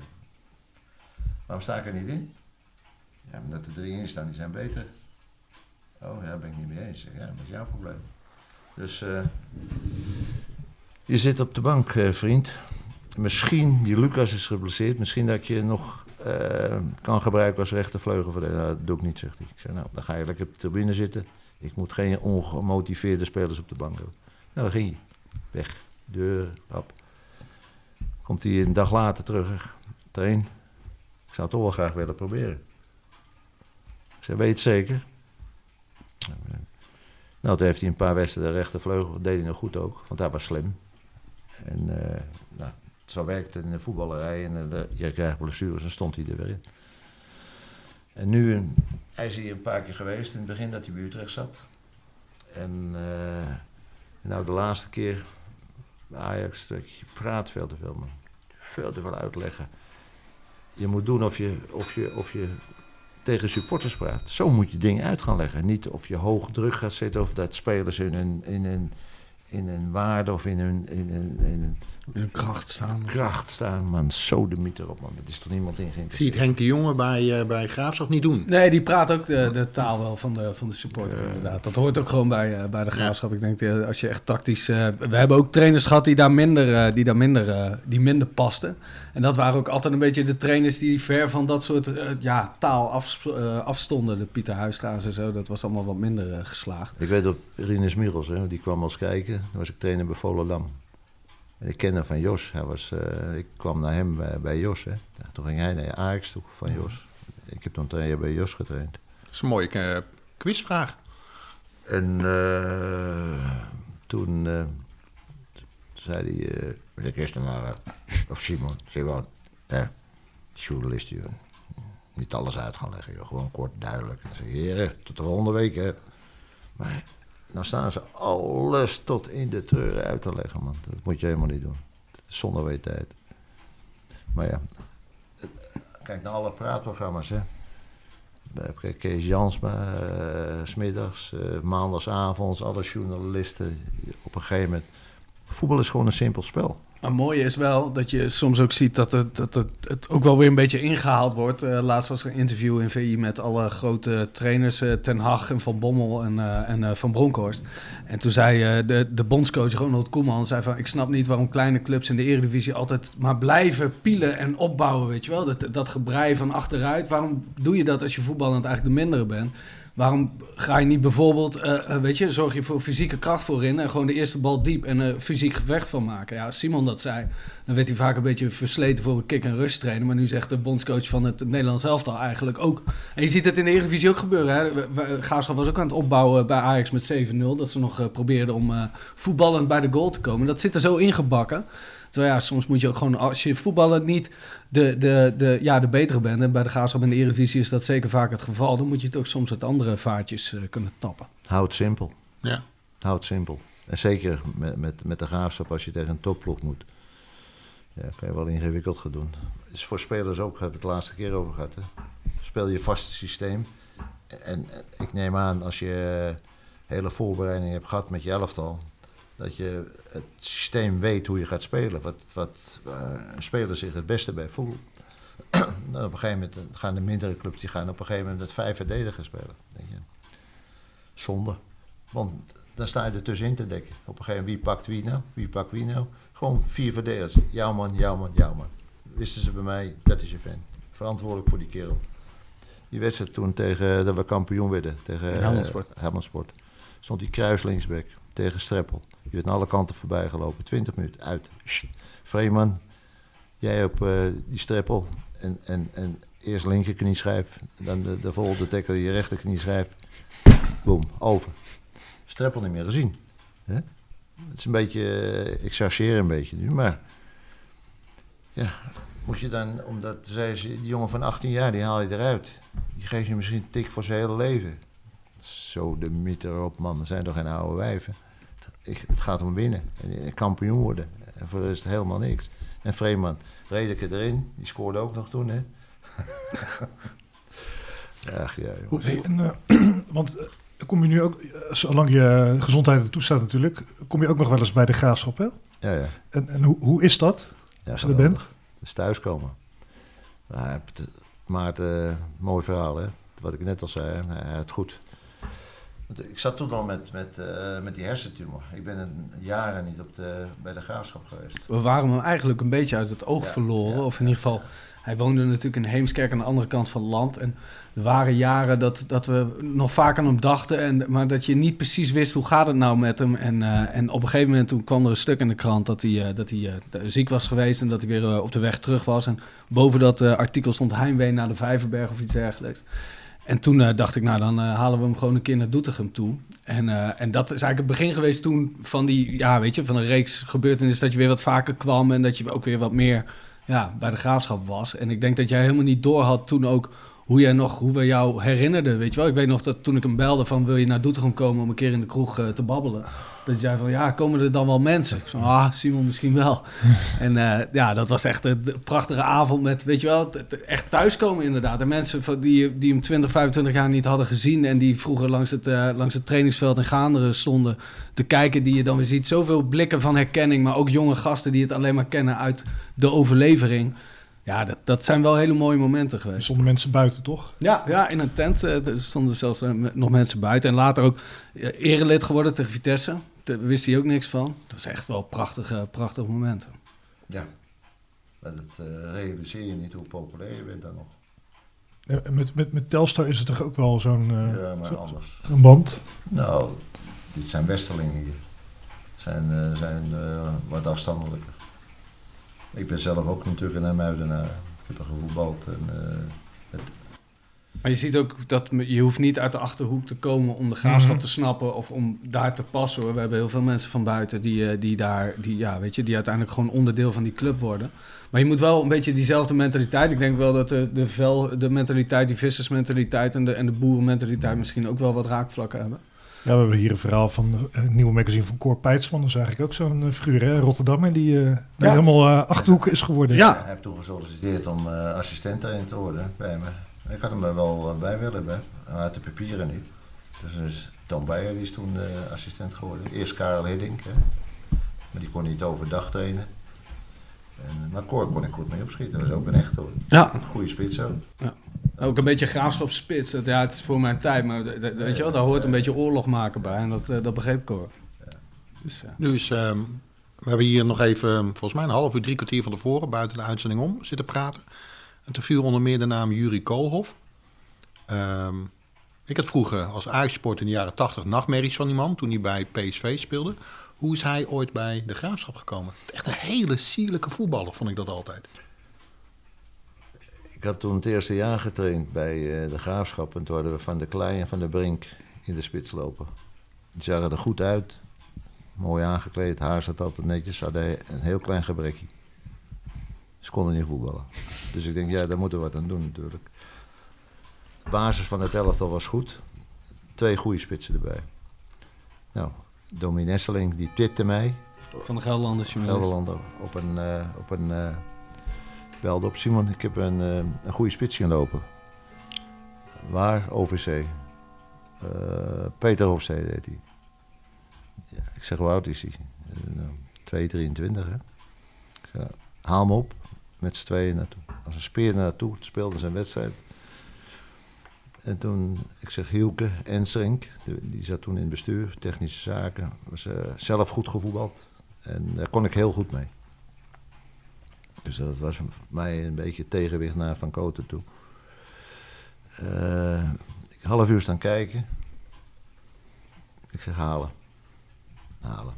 Waarom sta ik er niet in? Ja, omdat er drie in staan, die zijn beter. Oh, ja, ben ik niet mee eens. Ja, dat is jouw probleem. Dus eh, je zit op de bank, eh, vriend. Misschien, die Lucas is geblesseerd, misschien dat je nog eh, kan gebruiken als rechtervleugel. Nou, dat doe ik niet, zegt hij. Ik zeg, nou, dan ga je lekker op de tribune zitten. Ik moet geen ongemotiveerde spelers op de bank hebben. Nou, dan ging hij. Weg. Deur, hap. Komt hij een dag later terug. Train. Ik zou het toch wel graag willen proberen. Ik zeg, weet zeker? Nou, toen heeft hij een paar wedstrijden rechtervleugel. deed hij nog goed ook, want hij was slim. En nou, zo werkt in de voetballerij. En eh, de- je krijgt blessures en stond hij er weer in. En nu, hij is hier een paar keer geweest in het begin dat hij bij Utrecht zat. En eh, nou, de laatste keer Ajax, je praat veel te veel, man. Veel te veel uitleggen. Je moet doen of je, of je, of je tegen supporters praat. Zo moet je dingen uit gaan leggen. Niet of je hoog druk gaat zetten of dat spelers in een, in een, in een waarde of in een, in een, in een In een kracht staan. kracht staan. Man, zo de mythe erop, man. Dat is toch niemand in Zie je het geïnteresseerd. Henk de Jonge bij, eh, bij Graafschap niet doen? Nee, die praat ook de, de taal wel van de, van de supporter inderdaad. Dat hoort ook gewoon bij, eh, bij de graafschap. Ik denk, eh, als je echt tactisch... eh, we hebben ook trainers gehad die daar minder, eh, die daar minder, eh, die minder pasten. En dat waren ook altijd een beetje de trainers die ver van dat soort eh, ja, taal af, eh, afstonden. De Pieter Huistra's en zo, dat was allemaal wat minder eh, geslaagd. Ik weet op Rinus Michels, hè, die kwam eens kijken. Toen was ik trainer bij Volendam. En ik ken hem van Jos. Hij was, eh, ik kwam naar hem bij, bij Jos. Hè. Toen ging hij naar Ajax toe van Jos. Ik heb toen twee jaar bij Jos getraind. Dat is een mooie eh, quizvraag. En eh, toen eh, zei hij, eh meneer Kistenmacher, of Simon, Simon, ja, journalist, joh. niet alles uit gaan leggen, joh. gewoon kort, duidelijk. En dan je, heren, tot de volgende week, hè. Maar dan staan ze alles tot in de treuren uit te leggen, man. Dat moet je helemaal niet doen. Zonder weetijd. Maar ja, kijk naar alle praatprogramma's, hè. Kees Jansma, uh, smiddags, uh, alle journalisten. Op een gegeven moment. Voetbal is gewoon een simpel spel. Maar het mooie is wel dat je soms ook ziet dat het, dat het, het ook wel weer een beetje ingehaald wordt. Uh, laatst was er een interview in VI met alle grote trainers, uh, Ten Hag en Van Bommel en, uh, en Van Bronckhorst. En toen zei de, de bondscoach Ronald Koeman, zei van ik snap niet waarom kleine clubs in de eredivisie altijd maar blijven pielen en opbouwen, weet je wel. Dat, dat gebrei van achteruit, waarom doe je dat als je voetballend eigenlijk de mindere bent? Waarom ga je niet bijvoorbeeld, uh, weet je, zorg je voor fysieke kracht voorin en gewoon de eerste bal diep en er uh, fysiek gevecht van maken? Ja, Simon dat zei, dan werd hij vaak een beetje versleten voor een kick- en rush trainen. Maar nu zegt de bondscoach van het Nederlands elftal eigenlijk ook. En je ziet het in de Eredivisie ook gebeuren. Hè? Graafschap was ook aan het opbouwen bij Ajax met 7-0. Dat ze nog probeerden om voetballend bij de goal te komen. Dat zit er zo ingebakken. Terwijl ja, soms moet je ook gewoon, als je voetballen niet de, de, de, ja, de betere bent, en bij de Graafschap in de Eredivisie is dat zeker vaak het geval, dan moet je het ook soms uit andere vaartjes uh, kunnen tappen. Houd simpel. Ja. Houd simpel. En zeker met, met, met de Graafschap als je tegen een topploeg moet. Ja, kan je wel ingewikkeld gaan doen. Is voor spelers ook, hebben we het de laatste keer over gehad. Hè? Speel je vast systeem. En, en ik neem aan, als je hele voorbereiding hebt gehad met je elftal, dat je het systeem weet hoe je gaat spelen. Wat, wat uh, een speler zich het beste bij voelt. (clears throat) nou, op een gegeven moment gaan de mindere clubs die gaan op een gegeven moment het vijf verdedigen spelen. Denk je. Zonde. Want dan sta je er tussenin te dekken. Op een gegeven moment, wie pakt wie nou? Wie pakt wie nou? Gewoon vier verdedigers. Jouw man, jouw man, jouw man. Wisten ze bij mij, dat is je fan. Verantwoordelijk voor die kerel. Die wedstrijd toen tegen, dat we kampioen werden, tegen Helmond Sport. Uh, Helmond Sport. Stond die kruislinksback tegen Streppel. Je werd aan alle kanten voorbij gelopen. 20 minuten uit. Vreeman, jij op uh, die Streppel. En, en, en eerst linkerknie schijf. Dan de, de volgende tackle je rechterknie schijf. Boom, over. Streppel niet meer gezien. Hè? Het is een beetje, uh, ik chargeer een beetje nu, maar ja, moet je dan, omdat ze, die jongen van 18 jaar, die haal je eruit. Die geef je misschien een tik voor zijn hele leven. Zo de mythe erop, man. Er zijn toch geen oude wijven. Ik, het gaat om winnen. En kampioen worden. En voor de rest helemaal niks. En Vreeman, Redeke erin. Die scoorde ook nog toen, hè. (laughs) Ach ja, jongens. Hey, en, uh, (clears throat) want uh, kom je nu ook, zolang je gezondheid er toestaat natuurlijk, kom je ook nog wel eens bij de graafschap, hè? Ja, ja. En, en hoe, hoe is dat, ja, als je er bent? Dat is thuiskomen. Nou, Maarten, mooi verhaal, hè. Wat ik net al zei, het goed. Ik zat toen al met, met, uh, met die hersentumor. Ik ben een jaren niet op de, bij de graafschap geweest. We waren hem eigenlijk een beetje uit het oog ja, verloren. Ja, of in ieder geval, hij woonde natuurlijk in Heemskerk aan de andere kant van het land. En er waren jaren dat, dat we nog vaak aan hem dachten. En, maar dat je niet precies wist hoe gaat het nou met hem. En, uh, en op een gegeven moment toen kwam er een stuk in de krant dat hij, uh, dat hij ziek was geweest. En dat hij weer op de weg terug was. En boven dat artikel stond heimwee naar de Vijverberg of iets dergelijks. En toen uh, dacht ik, nou dan uh, halen we hem gewoon een keer naar Doetinchem toe. En, uh, en dat is eigenlijk het begin geweest toen van die, ja weet je, van een reeks gebeurtenissen dat je weer wat vaker kwam en dat je ook weer wat meer ja, bij de graafschap was. En ik denk dat jij helemaal niet door had toen ook hoe jij nog, hoe we jou herinnerden, weet je wel. Ik weet nog dat toen ik hem belde van wil je naar Doetinchem komen om een keer in de kroeg te babbelen. Dat jij van, ja, komen er dan wel mensen? Ik zei, ah, Simon misschien wel. (laughs) en uh, ja, dat was echt een prachtige avond met, weet je wel, echt thuiskomen inderdaad. En mensen van, die, die hem 20, 25 jaar niet hadden gezien... en die vroeger langs het, uh, langs het trainingsveld in Gaanderen stonden te kijken... die je dan weer ziet. Zoveel blikken van herkenning, maar ook jonge gasten die het alleen maar kennen uit de overlevering... Ja, dat, dat zijn wel hele mooie momenten geweest. Er stonden mensen buiten, toch? Ja, ja in een tent uh, stonden zelfs uh, nog mensen buiten. En later ook uh, erelid geworden tegen Vitesse. Daar wist hij ook niks van. Dat was echt wel prachtige, prachtige momenten. Ja, maar dat realiseer je niet hoe populair je bent dan nog. Ja, met, met, met Telstar is het toch ook wel zo'n ja, maar zo, anders. een band? Nou, dit zijn westerlingen hier. Zijn, zijn wat afstandelijker. Ik ben zelf ook natuurlijk een Muidenaar. Ik heb er gevoetbald. En, uh, het, Maar je ziet ook dat je hoeft niet uit de achterhoek te komen om de graafschap Mhm. te snappen of om daar te passen. Hoor. We hebben heel veel mensen van buiten die, eh, die daar, die, ja, weet je, die uiteindelijk gewoon onderdeel van die club worden. Maar je moet wel een beetje diezelfde mentaliteit. Ik denk wel dat de, de, vel, de mentaliteit, die vissersmentaliteit en de, en de boerenmentaliteit misschien ook wel wat raakvlakken hebben. Ja, we hebben hier een verhaal van eh, het nieuwe magazine van Cor Peitsman. Dat is eigenlijk ook zo'n eh, figuur, hè? Rotterdammer, die eh die helemaal eh, Achterhoek is geworden. Ik heb toen gesolliciteerd om eh assistent erin te worden bij me. Ik had hem er wel bij willen, maar hij had de papieren niet. Dus, dus Tom Beijer die is toen eh, assistent geworden. Eerst Karel Hiddink, hè. maar die kon niet overdag trainen. En, maar Cor kon ik goed mee opschieten, dat was ook een echt hoor. Ja, Een goede spits ook. ook een beetje graafschapspits. Dat- Ja, het is voor mijn tijd, maar dat- dat- weet je wel, daar hoort een beetje oorlog maken bij. En dat, eh, dat begreep ik hoor. Dus, ja. Nu is, ehm, we hebben hier nog even, ehm, volgens mij een half uur, drie kwartier van tevoren, buiten de uitzending om, zitten praten. En toen viel onder meer de naam Jurie Koolhof. Ehm, ik had vroeger als Ajax-sport in de jaren tachtig nachtmerries van die man, toen hij bij PSV speelde. Hoe is hij ooit bij de Graafschap gekomen? Echt een hele sierlijke voetballer, vond ik dat altijd. Ik had toen het eerste jaar getraind bij eh, de Graafschap. En toen hadden we Van de Klei en Van de Brink in de spits lopen. Die zagen er goed uit. Mooi aangekleed. Haar zat altijd netjes. Hadden een heel klein gebrekje. Ze konden niet voetballen. Dus ik denk, ja, daar moeten we wat aan doen natuurlijk. De basis van het elftal was goed. Twee goede spitsen erbij. Nou, Domi Nesseling, die tipte mij. Van de Gelderlanders journalist. Gelderlander op een, eh, op een eh, belde op Simon, ik heb een, eh, een goede spits zien lopen. Waar? Eh, Peter Hofstede heet hij. Ja, ik zeg, hoe oud is hij? Uh, nou, 223 hè. Ik zeg, haal hem op, met z'n tweeën naartoe. Als een speer naartoe, speelde zijn wedstrijd. En toen, ik zeg Hielke Enstrink, die zat toen in het bestuur, technische zaken. Was eh, zelf goed gevoetbald. En daar kon ik heel goed mee. Dus dat was mij een beetje tegenwicht naar Van Koten toe. Eh, ik half uur staan kijken. Ik zeg halen. Halen.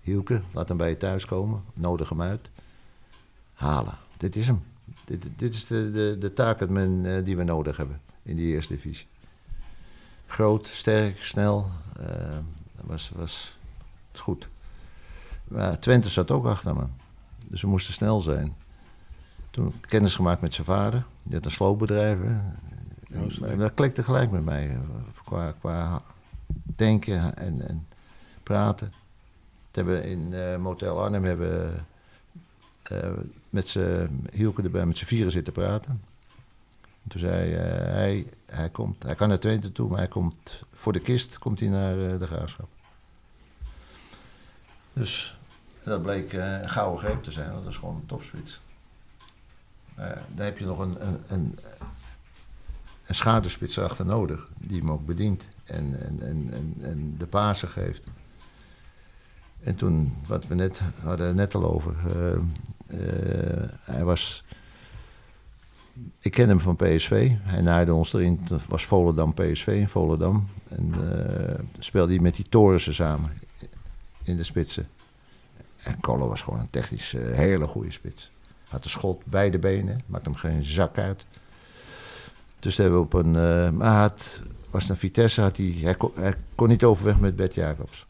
Hielke, laat hem bij je thuis komen. Nodig hem uit. Halen. Dit is hem. Dit, dit is de, de, de taakman eh, die we nodig hebben in die eerste divisie. Groot, sterk, snel. eh, was, was, goed. Maar Twente zat ook achter me. Dus we moesten snel zijn. Toen kennis gemaakt met zijn vader. Die had een sloopbedrijf. hè. En, en dat klikte gelijk met mij. eh, Qua, qua denken en, en praten. Toen hebben we in eh, Motel Arnhem hebben, we, eh, met z'n Hielke erbij met z'n vieren zitten praten. En toen zei eh, hij, hij, komt, hij kan naar Twente toe, maar hij komt voor de kist komt hij naar eh, de graafschap. Dus dat bleek eh, een gouden greep te zijn, dat is gewoon een topspits. Daar heb je nog een, een, een, een achter nodig, die hem ook bedient en, en, en, en, de Pasen geeft. En toen, wat we net hadden net al over, hij was. Ik ken hem van PSV. Hij naaide ons erin. Het was Volendam PSV in Volendam. En eh, speelde hij met die Torensen samen in de spitsen. En Colo was gewoon een technisch eh, hele goede spits. Had een schot, beide benen, maakte hem geen zak uit. Dus hebben we op een. eh, maar had, was een Vitesse, had hij, hij, kon, niet overweg met Bert Jacobs.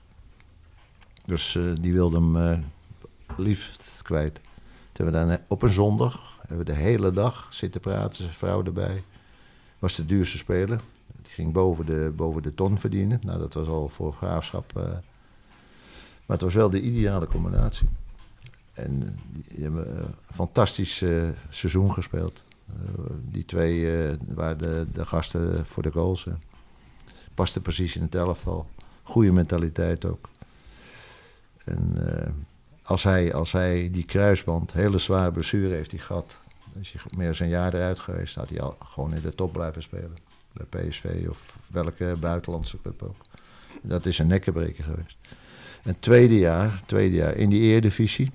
Dus die wilde hem liefst kwijt. Toen hebben we dan op een zondag hebben de hele dag zitten praten, zijn vrouw erbij. Was de duurste speler. Die ging boven de, boven de ton verdienen. Nou, dat was al voor graafschap. eh, maar het was wel de ideale combinatie. En eh, die hebben eh, een fantastisch eh, seizoen gespeeld. Eh, die twee eh, waren de, de gasten voor de goals. eh. Paste precies in het elftal. Goede mentaliteit ook. En eh, als, hij, als hij die kruisband, hele zware blessure heeft hij gehad. Is hij meer dan een jaar eruit geweest, had hij al gewoon in de top blijven spelen. Bij PSV of welke buitenlandse club ook. Dat is een nekkenbreker geweest. En tweede jaar, tweede jaar in die Eredivisie,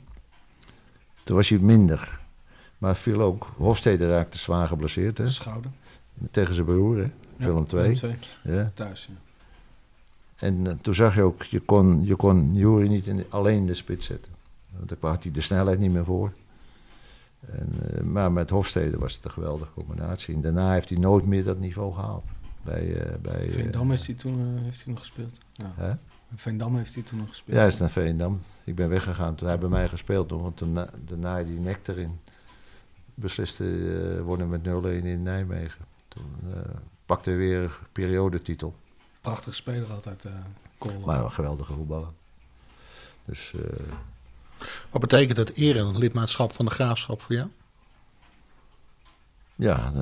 toen was hij minder. Maar viel ook, Hofstede raakte zwaar geblesseerd hè? Schouder. tegen zijn broer, hè? Willem II. Willem Ja. Thuis, ja. En eh, toen zag je ook, je kon, je kon Jury niet in, alleen in de spits zetten. Want daar had hij de snelheid niet meer voor. En, eh, maar met Hofstede was het een geweldige combinatie. En daarna heeft hij nooit meer dat niveau gehaald. Bij, eh, bij, eh, Veendam heeft hij toen eh, heeft hij nog gespeeld. Ja. hè? Veendam heeft hij toen nog gespeeld. Ja, hij is naar Veendam. Ik ben weggegaan toen hij bij mij gespeeld. Want toen na- daarna die nek erin. Besliste eh wonnen met 0-1 in Nijmegen. Toen eh, pakte hij weer een periodetitel. Prachtige speler altijd, eh Kool. Maar een geweldige voetballer. Dus eh, Wat betekent het erenlidmaatschap van de graafschap voor jou? ja, eh,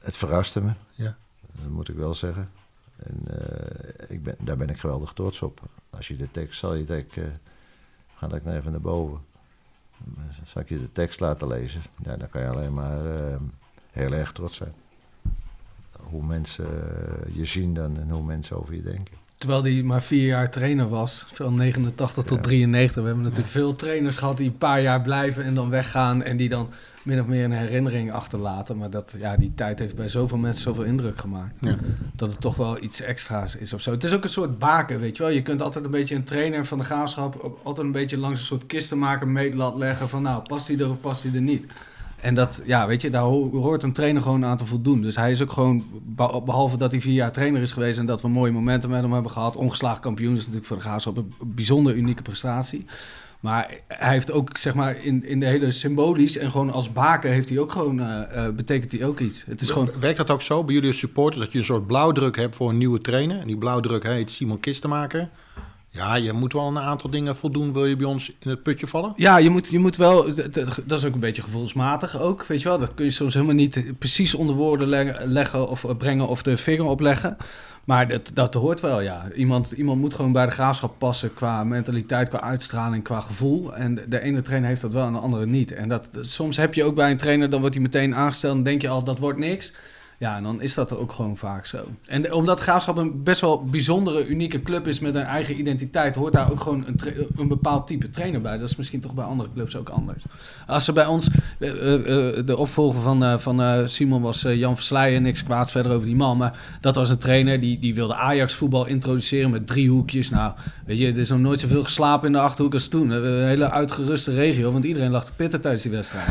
het verraste me. Ja. Dat moet ik wel zeggen. En eh, ik ben, daar ben ik geweldig trots op. Als je de tekst, zal je denken, ga ik nou even naar boven. Zal ik je de tekst laten lezen? Ja, dan kan je alleen maar eh, heel erg trots zijn. Hoe mensen je zien dan en hoe mensen over je denken. Terwijl hij maar vier jaar trainer was, van 89 tot Ja. 93. We hebben natuurlijk veel trainers gehad die een paar jaar blijven en dan weggaan. En die dan min of meer een herinnering achterlaten. Maar dat, ja, die tijd heeft bij zoveel mensen zoveel indruk gemaakt. Ja. Dat het toch wel iets extra's is of zo. Het is ook een soort baken, weet je wel. Je kunt altijd een beetje een trainer van de graafschap... altijd een beetje langs een soort kistenmaker meetlat leggen... van nou, past hij er of past hij er niet? En dat, ja, weet je, daar ho- hoort een trainer gewoon aan te voldoen. Dus hij is ook gewoon, be- behalve dat hij vier jaar trainer is geweest... en dat we mooie momenten met hem hebben gehad... ongeslagen kampioen is natuurlijk voor de graafschap een bijzonder unieke prestatie... Maar hij heeft ook, zeg maar, in, in de hele symbolisch en gewoon als baken heeft hij ook gewoon, eh, eh, betekent hij ook iets. Het is gewoon, Werkt dat ook zo bij jullie als supporters dat je een soort blauwdruk hebt voor een nieuwe trainer? En die blauwdruk heet Simon Kistenmaker. Ja, je moet wel een aantal dingen voldoen, wil je bij ons in het putje vallen? Ja, je moet, je moet wel. Dat is ook een beetje gevoelsmatig ook. Weet je wel, dat kun je soms helemaal niet precies onder woorden leg- leggen of eh, brengen of de vinger opleggen. Maar dat, dat hoort wel, ja. Iemand, iemand moet gewoon bij de graafschap passen qua mentaliteit, qua uitstraling, qua gevoel. En de, ene trainer heeft dat wel en de andere niet. En dat- soms heb je ook bij een trainer, dan wordt hij meteen aangesteld en denk je al, dat wordt niks. Ja, en dan is dat ook gewoon vaak zo. En omdat Graafschap een best wel bijzondere, unieke club is met een eigen identiteit, hoort daar ook gewoon een, een bepaald type trainer bij. Dat is misschien toch bij andere clubs ook anders. Als ze bij ons, eh, eh, eh, de opvolger van, van Simon was Jan Versleijen, niks kwaads verder over die man, maar dat was een trainer die, die wilde Ajax voetbal introduceren met driehoekjes. Nou, weet je, er is nog nooit zoveel geslapen in de Achterhoek als toen. Een hele uitgeruste regio, want iedereen lag te pitten tijdens die wedstrijd.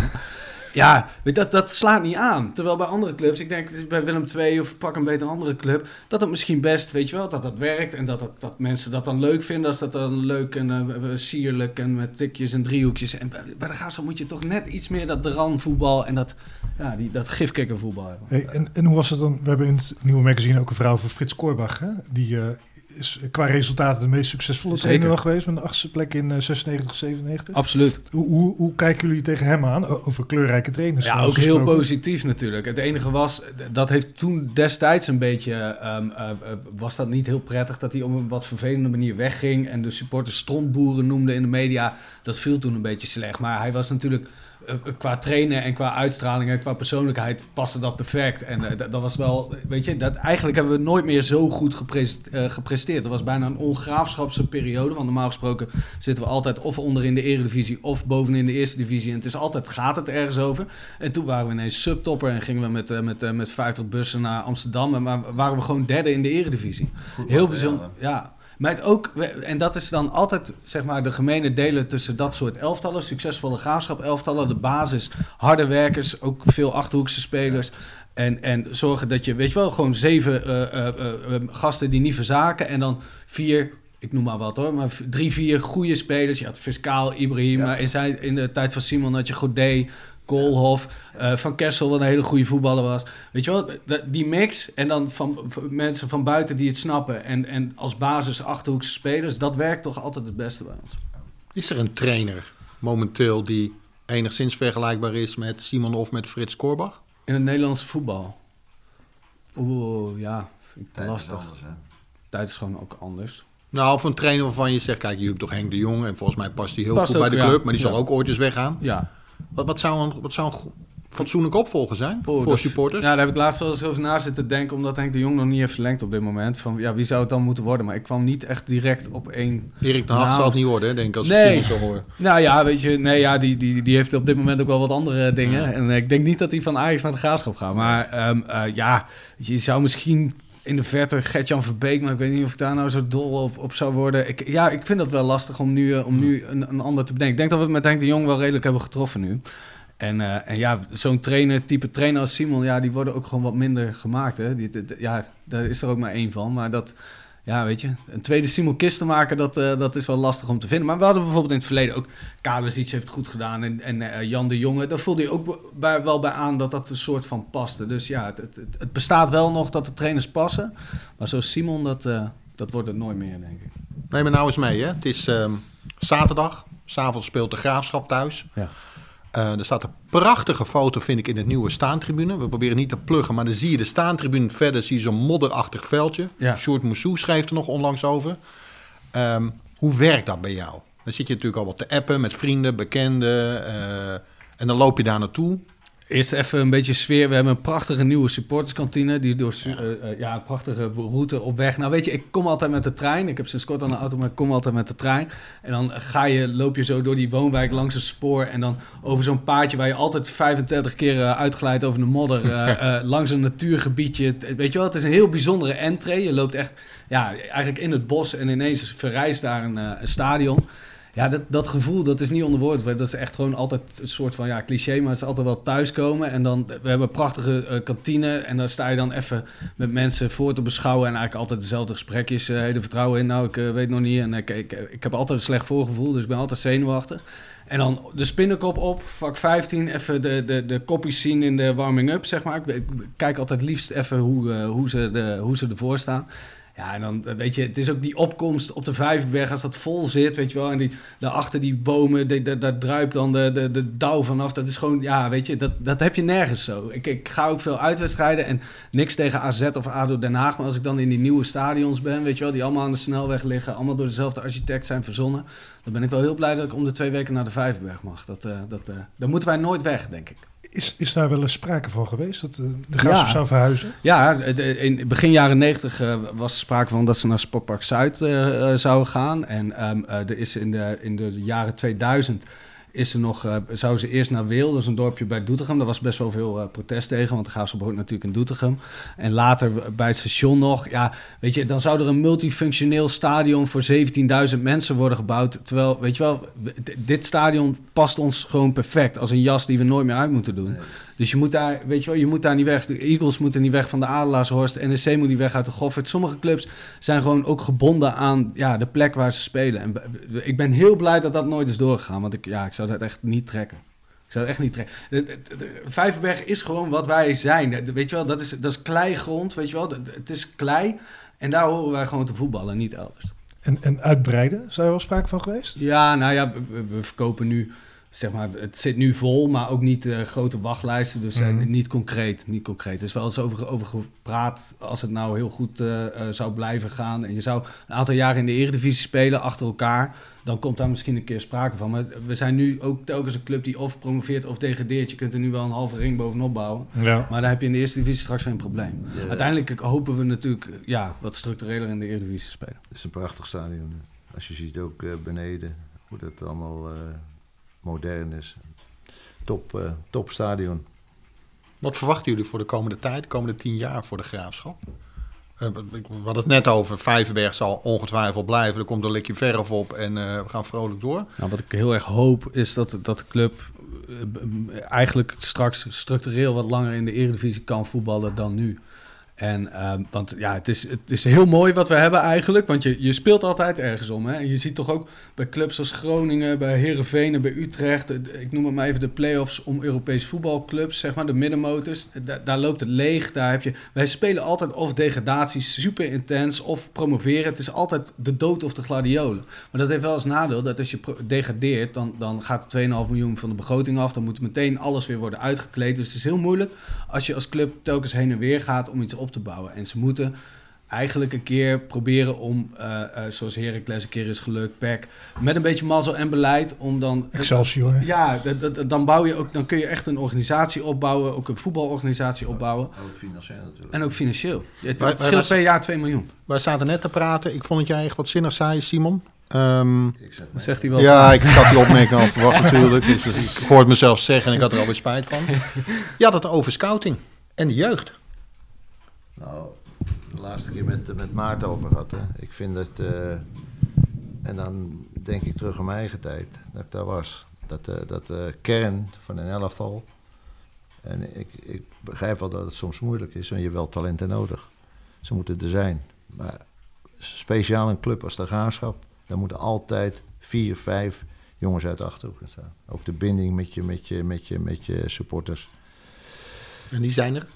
Ja, dat, dat slaat niet aan. Terwijl bij andere clubs, ik denk bij Willem II of pak een beter andere club, dat het misschien best, weet je wel, dat dat werkt en dat, dat, mensen dat dan leuk vinden als dat dan leuk en eh, sierlijk en met tikjes en driehoekjes. En bij, bij de Graafschap moet je toch net iets meer dat dranvoetbal en dat, ja, die, dat gifkikkervoetbal hebben. Hey, en, en hoe was het dan? We hebben in het nieuwe magazine ook een vrouw van Frits Korbach. Hè? Die eh, is qua resultaten de meest succesvolle Zeker. trainer wel geweest. Met een achtste plek in eh, 96, 97. Absoluut. Hoe, hoe, hoe kijken jullie tegen hem aan? Over kleurrijke trainers. Ja, trouwens ook heel positief natuurlijk. Het enige was, dat heeft toen destijds een beetje, ehm, eh, eh, was dat niet heel prettig dat hij op een wat vervelende manier wegging en de supporters strontboeren noemde in de media. Dat viel toen een beetje slecht. Maar hij was natuurlijk eh, eh, qua trainen en qua uitstraling en qua persoonlijkheid paste dat perfect. En eh, dat, dat was wel, weet je, dat, eigenlijk hebben we nooit meer zo goed gepres- eh, gepresteerd. Dat was bijna een ongraafschapse periode, want normaal gesproken zitten we altijd of onder in de eredivisie of boven in de eerste divisie. En het is altijd, gaat het ergens over. En toen waren we ineens subtopper en gingen we met, eh, met, eh, met 50 bussen naar Amsterdam. En maar waren we gewoon derde in de eredivisie. Heel bijzonder. Ja. Maar het ook, en dat is dan altijd zeg maar, de gemene delen tussen dat soort elftallen. Succesvolle graafschap elftallen, de basis, harde werkers, ook veel achterhoekse spelers. En, en zorgen dat je, weet je wel, gewoon zeven eh, eh, eh, gasten die niet verzaken. En dan vier, ik noem maar wat hoor, maar drie, vier goede spelers. Je had Fiscaal, Ibrahim, in, zijn, in de tijd van Simon had je Godet, Koolhof, eh, Van Kessel, wat een hele goede voetballer was. Weet je wel, die mix en dan van, van mensen van buiten die het snappen en, en als basis achterhoekse spelers, dat werkt toch altijd het beste bij ons. Is er een trainer momenteel die enigszins vergelijkbaar is met Simon of met Frits Korbach? In het Nederlandse voetbal. Oeh, ja, vind ik Tijd is lastig. anders. Tijd is gewoon ook anders. Nou, of een trainer waarvan je zegt, kijk, je hebt toch Henk de Jong en volgens mij past hij heel Past goed bij de ja. club, maar die zal Ja. ook ooit eens weggaan. Ja, Wat, wat zou een, wat zou een fatsoenlijk opvolger zijn Oh, voor dat- supporters? Ja, daar heb ik laatst wel eens over na zitten denken, omdat Henk de Jong nog niet heeft verlengd op dit moment. Van ja, wie zou het dan moeten worden? Maar ik kwam niet echt direct op één. Erik ten Hag zal het niet worden, hè, denk ik, als nee. ik zo hoor. Nou ja, weet je, nee, ja, die, die, die heeft op dit moment ook wel wat andere dingen. En ik denk niet dat hij van Ajax naar de graafschap gaat. Maar ehm, eh, ja, je zou misschien in de verte Gertjan Verbeek, maar ik weet niet of ik daar nou zo dol op, op zou worden. Ik, ja, ik vind dat wel lastig om nu, eh, om nu een, een ander te bedenken. Ik denk dat we het met Henk de Jong wel redelijk hebben getroffen nu. En, eh, en ja, zo'n trainer, type trainer als Simon, ja, die worden ook gewoon wat minder gemaakt. Hè? Die, ja, daar is er ook maar één van. Maar dat, ja, weet je, een tweede Simon Kist te maken, dat, eh, dat is wel lastig om te vinden. Maar we hadden bijvoorbeeld in het verleden ook, Kalesic heeft het goed gedaan en, en eh, Jan de Jonge. Daar voelde je ook bij, wel bij aan dat dat een soort van paste. Dus ja, het, het, het- bestaat wel nog dat de trainers passen. Maar zoals Simon, dat, eh, dat wordt het nooit meer, denk ik. Neem me nou eens mee, hè. Het is ehm, zaterdag. S'avonds speelt de Graafschap thuis. Ja. Eh, er staat een prachtige foto, vind ik, in het nieuwe staantribune. We proberen niet te pluggen, maar dan zie je de staantribune. Verder zie je zo'n modderachtig veldje. Ja. Sjoerd Moussou schreef er nog onlangs over. Ehm, hoe werkt dat bij jou? Dan zit je natuurlijk al wat te appen met vrienden, bekenden. eh, en dan loop je daar naartoe. Eerst even een beetje sfeer. We hebben een prachtige nieuwe supporterskantine. Die door ja. ja, een prachtige route op weg. Nou weet je, ik kom altijd met de trein. Ik heb sinds kort al een auto, maar ik kom altijd met de trein. En dan ga je, loop je zo door die woonwijk langs het spoor. En dan over zo'n paadje waar je altijd 35 keer uh, uitglijdt over de modder. Uh, (laughs) langs een natuurgebiedje. Weet je wel, het is een heel bijzondere entree. Je loopt echt ja, eigenlijk in het bos en ineens verrijst daar een, een stadion. Ja, dat, dat gevoel, dat is niet onder woord. Dat is echt gewoon altijd een soort van, ja, cliché, maar het is altijd wel thuiskomen. En dan, we hebben een prachtige uh, kantine en daar sta je dan even met mensen voor te beschouwen. En eigenlijk altijd dezelfde gesprekjes. Uh, hele vertrouwen in, nou, ik uh, weet nog niet. En ik, ik, heb altijd een slecht voorgevoel, dus ik ben altijd zenuwachtig. En dan de spinnenkop op, vak 15, even de, de, de koppies zien in de warming-up, zeg maar. Ik, kijk altijd liefst even hoe, hoe, ze de, hoe ze ervoor staan. Ja, en dan weet je, het is ook die opkomst op de Vijverberg als dat vol zit, weet je wel. En die, daarachter die bomen, die, daar druipt dan de, de, de dauw vanaf. Dat is gewoon, ja, weet je, dat, dat heb je nergens zo. Ik, ik ga ook veel uitwedstrijden en niks tegen AZ of ADO Den Haag. Maar als ik dan in die nieuwe stadions ben, weet je wel, die allemaal aan de snelweg liggen. Allemaal door dezelfde architect zijn verzonnen. Dan ben ik wel heel blij dat ik om de twee weken naar de Vijverberg mag. Dat, uh, dat, uh, daar moeten wij nooit weg, denk ik. Is, is daar wel eens sprake van geweest, dat uh, de Graafschap ja. zou verhuizen? Ja, in begin jaren negentig uh, was er sprake van dat ze naar Sportpark Zuid uh, zouden gaan. En um, er is in de, in de jaren 2000 is er nog, uh, zouden ze eerst naar Weel, is een dorpje bij Doetinchem. Daar was best wel veel uh, protest tegen, want de Graafschap hoort natuurlijk in Doetinchem. En later bij het station nog, ja, weet je, dan zou er een multifunctioneel stadion voor 17.000 mensen worden gebouwd. Terwijl, weet je wel, dit stadion past ons gewoon perfect als een jas die we nooit meer uit moeten doen. Dus je moet daar, weet je wel, je moet daar niet weg. De Eagles moeten niet weg van de Adelaarshorst. De NEC moet niet weg uit de Goffert. Sommige clubs zijn gewoon ook gebonden aan ja, de plek waar ze spelen. En ik ben heel blij dat dat nooit is doorgegaan. Want ik, ja, ik zou dat echt niet trekken. Ik zou het echt niet trekken. De, de, de, Vijverberg is gewoon wat wij zijn. Weet je wel, dat is, dat is kleigrond, weet je wel. Het is klei. En daar horen wij gewoon te voetballen, niet elders. En, en uitbreiden, zou er wel sprake van geweest? Ja, nou ja, we, we verkopen nu zeg maar, het zit nu vol, maar ook niet uh, grote wachtlijsten. Dus mm. uh, niet concreet. Niet concreet. Er is wel eens over, over gepraat als het nou heel goed uh, zou blijven gaan. En je zou een aantal jaren in de Eredivisie spelen achter elkaar. Dan komt daar misschien een keer sprake van. Maar we zijn nu ook telkens een club die of promoveert of degradeert. Je kunt er nu wel een halve ring bovenop bouwen. Ja. Maar dan heb je in de eerste divisie straks weer een probleem. Ja. Uiteindelijk hopen we natuurlijk ja, wat structureler in de Eredivisie te spelen. Het is een prachtig stadion. Als je ziet ook beneden hoe dat allemaal modern is. Top, uh, top stadion. Wat verwachten jullie voor de komende tijd, de komende tien jaar voor de graafschap? Uh, we hadden het net over, Vijverberg zal ongetwijfeld blijven. Er komt een likje verf op en uh, we gaan vrolijk door. Nou, wat ik heel erg hoop is dat, dat de club eigenlijk straks structureel wat langer in de eredivisie kan voetballen dan nu. En, um, want ja, het is, het is heel mooi wat we hebben eigenlijk. Want je, je speelt altijd ergens om. Hè? En je ziet toch ook bij clubs als Groningen, bij Herenveen, bij Utrecht. Ik noem het maar even de play-offs om Europees voetbalclubs, zeg maar, de middenmotors. Da daar loopt het leeg. Daar heb je, wij spelen altijd of degradatie, super intens, of promoveren. Het is altijd de dood of de gladiolen. Maar dat heeft wel als nadeel dat als je degradeert, dan, dan gaat 2,5 miljoen van de begroting af. Dan moet meteen alles weer worden uitgekleed. Dus het is heel moeilijk als je als club telkens heen en weer gaat om iets op te bouwen. En ze moeten eigenlijk een keer proberen om, uh, uh, zoals Heracles een keer is gelukt, PEC, met een beetje mazzel en beleid, om dan... Excelsior. Ja, dan bouw je ook, dan kun je echt een organisatie opbouwen, ook een voetbalorganisatie opbouwen. Ook financieel natuurlijk. En ook financieel. Het, het scheelt per jaar 2 miljoen. Wij zaten net te praten, ik vond dat jij echt wat zinnig zei, Simon. Um, ik zeg dat zegt hij wel. Ja, ik had die opmerking al verwacht natuurlijk. Dus ik hoorde mezelf zeggen en ik had er alweer spijt van. (laughs) Je had het over scouting en de jeugd. Nou, de laatste keer met, met Maarten over gehad. Hè. Ik vind dat. Uh, en dan denk ik terug aan mijn eigen tijd, dat ik daar was. Dat, eh, dat eh, kern van een elftal. En ik, ik begrijp wel dat het soms moeilijk is, want je hebt wel talenten nodig. Ze moeten er zijn. Maar speciaal een club als de Graafschap, daar moeten altijd vier, vijf jongens uit de Achterhoek staan. Ook de binding met je, met je, met je, met je supporters. En die zijn er.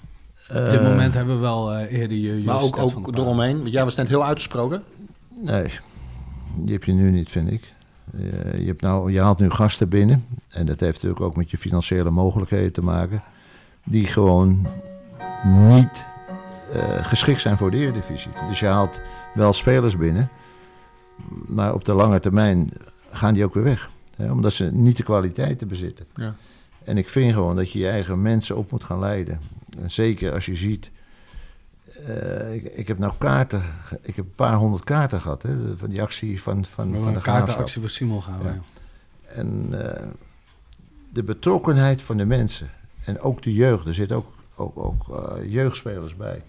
Op dit Eh, moment hebben we wel eh, eerder je Maar ook, ook eromheen. Want jij was net heel uitgesproken. Nee, die heb je nu niet, vind ik. Eh, je, hebt nou, je haalt nu gasten binnen. En dat heeft natuurlijk ook met je financiële mogelijkheden te maken. Die gewoon niet eh, geschikt zijn voor de Eredivisie. Dus je haalt wel spelers binnen. Maar op de lange termijn gaan die ook weer weg. Hè, omdat ze niet de kwaliteiten bezitten. Ja. En ik vind gewoon dat je je eigen mensen op moet gaan leiden. En zeker als je ziet. eh, ik, ik heb nou kaarten. Ik heb een paar honderd kaarten gehad. Hè, van die actie van, van, van de kaartenactie voor Simon gaan. Ja. En eh, de betrokkenheid van de mensen. En ook de jeugd. Er zitten ook, ook, ook eh, jeugdspelers bij.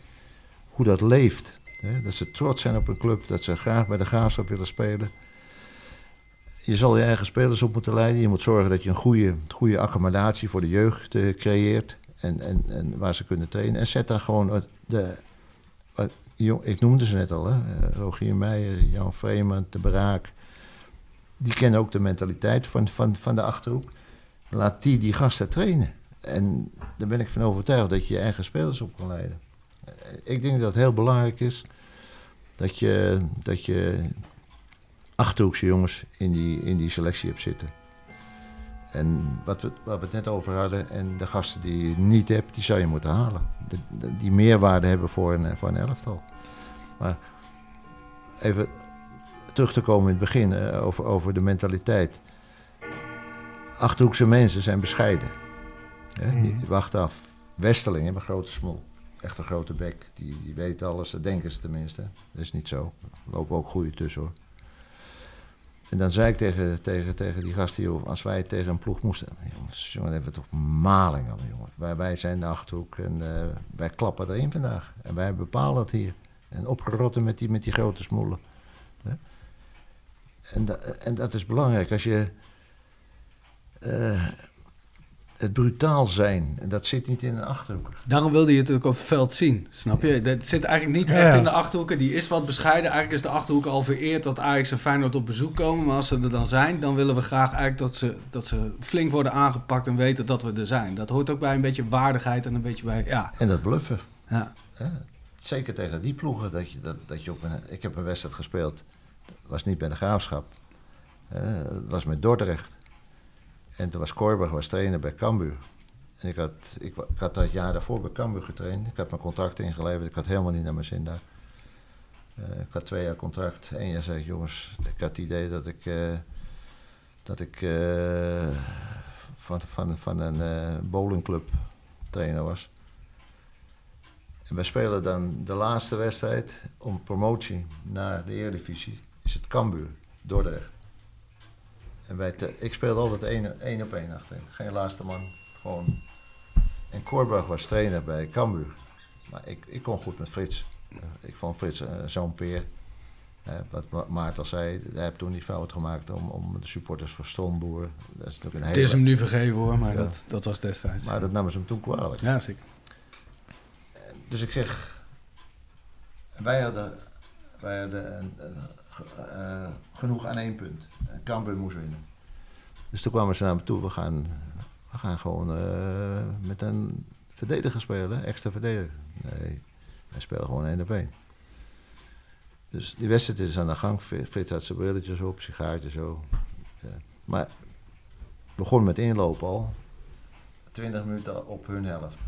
Hoe dat leeft. Hè? Dat ze trots zijn op een club. Dat ze graag bij de graafschap willen spelen. Je zal je eigen spelers op moeten leiden. Je moet zorgen dat je een goede, goede accommodatie voor de jeugd creëert. En, en, en waar ze kunnen trainen. En zet daar gewoon de... Ik noemde ze net al, hè? Eh, Rogier Meijer, Jan Vreeman, De Braak. Die kennen ook de mentaliteit van, van, van de Achterhoek. Laat die die gasten trainen. En daar ben ik van overtuigd dat je je eigen spelers op kan leiden. Eh, Ik denk dat het heel belangrijk is dat je, dat je Achterhoekse jongens in die, in die selectie hebt zitten. En wat we, waar we het net over hadden, en de gasten die je niet hebt, die zou je moeten halen. De- de- die meerwaarde hebben voor een, voor een elftal. Maar even terug te komen in het begin eh, over, over de mentaliteit. Achterhoekse mensen zijn bescheiden. Hè? Die, die wachten af. Westerling hebben een grote smol. Echt een grote bek. Die, die weten alles, dat denken ze tenminste. Dat is niet zo. Er lopen ook goede tussen hoor. En dan zei ik tegen, tegen, tegen die gasten, joh, als wij tegen een ploeg moesten. Jongens, jongen, hebben we toch maling aan, jongen. Wij, wij zijn de achterhoek en eh, wij klappen erin vandaag. En wij bepalen het hier. En opgerotten met die, met die grote smoelen. En, en dat is belangrijk. Als je eh, het brutaal zijn, en dat zit niet in een achterhoek. Daarom wilde je het ook op het veld zien, snap je? Dat zit eigenlijk niet Ja. echt in de Achterhoeken. Die is wat bescheiden. Eigenlijk is de Achterhoek al vereerd dat Ajax en Feyenoord op bezoek komen. Maar als ze er dan zijn, dan willen we graag eigenlijk dat ze, dat ze flink worden aangepakt en weten dat we er zijn. Dat hoort ook bij een beetje waardigheid en een beetje bij, ja. En dat bluffen. ja. Hè? Zeker tegen die ploegen. Dat je, dat, dat je op een, ik heb een wedstrijd gespeeld. Dat was niet bij de graafschap. Hè, Dat was met Dordrecht. En toen was Korberg was trainer bij Cambuur. En ik had, ik, had dat jaar daarvoor bij Cambuur getraind. Ik had mijn contract ingeleverd. Ik had helemaal niet naar mijn zin daar. Eh, ik had twee jaar contract. Eén jaar zei ik, jongens, ik had het idee dat ik, eh, dat ik eh, van, van, van een bowlingclub trainer was. En wij spelen dan de laatste wedstrijd om promotie naar de Eredivisie. Is het Cambuur, Dordrecht. En te- ik speelde altijd één, één op één achterin. Geen laatste man. Gewoon. En Korberg was trainer bij Cambuur. Maar ik, ik kon goed met Frits. Eh, Ik vond Frits eh, zo'n peer. Eh, wat Ma- Maarten al zei, hij heeft toen die fout gemaakt om, om de supporters van Stoneboer. Dat is natuurlijk een Het hele... is hem nu vergeven hoor, maar Ja. dat, dat was destijds. Maar dat namen ze hem toen kwalijk. Ja, zeker. Dus ik zeg, wij hadden, wij hadden een, een, eh, genoeg aan één punt. Cambuur moest winnen. Dus toen kwamen ze naar me toe, we gaan, we gaan gewoon eh, met een verdediger spelen, extra verdediger. Nee, wij spelen gewoon één op één. Dus die wedstrijd is aan de gang. Fri- Frits had zijn brilletjes op, sigaartje zo. Ja. Maar begon met inlopen al. 20 minuten op hun helft.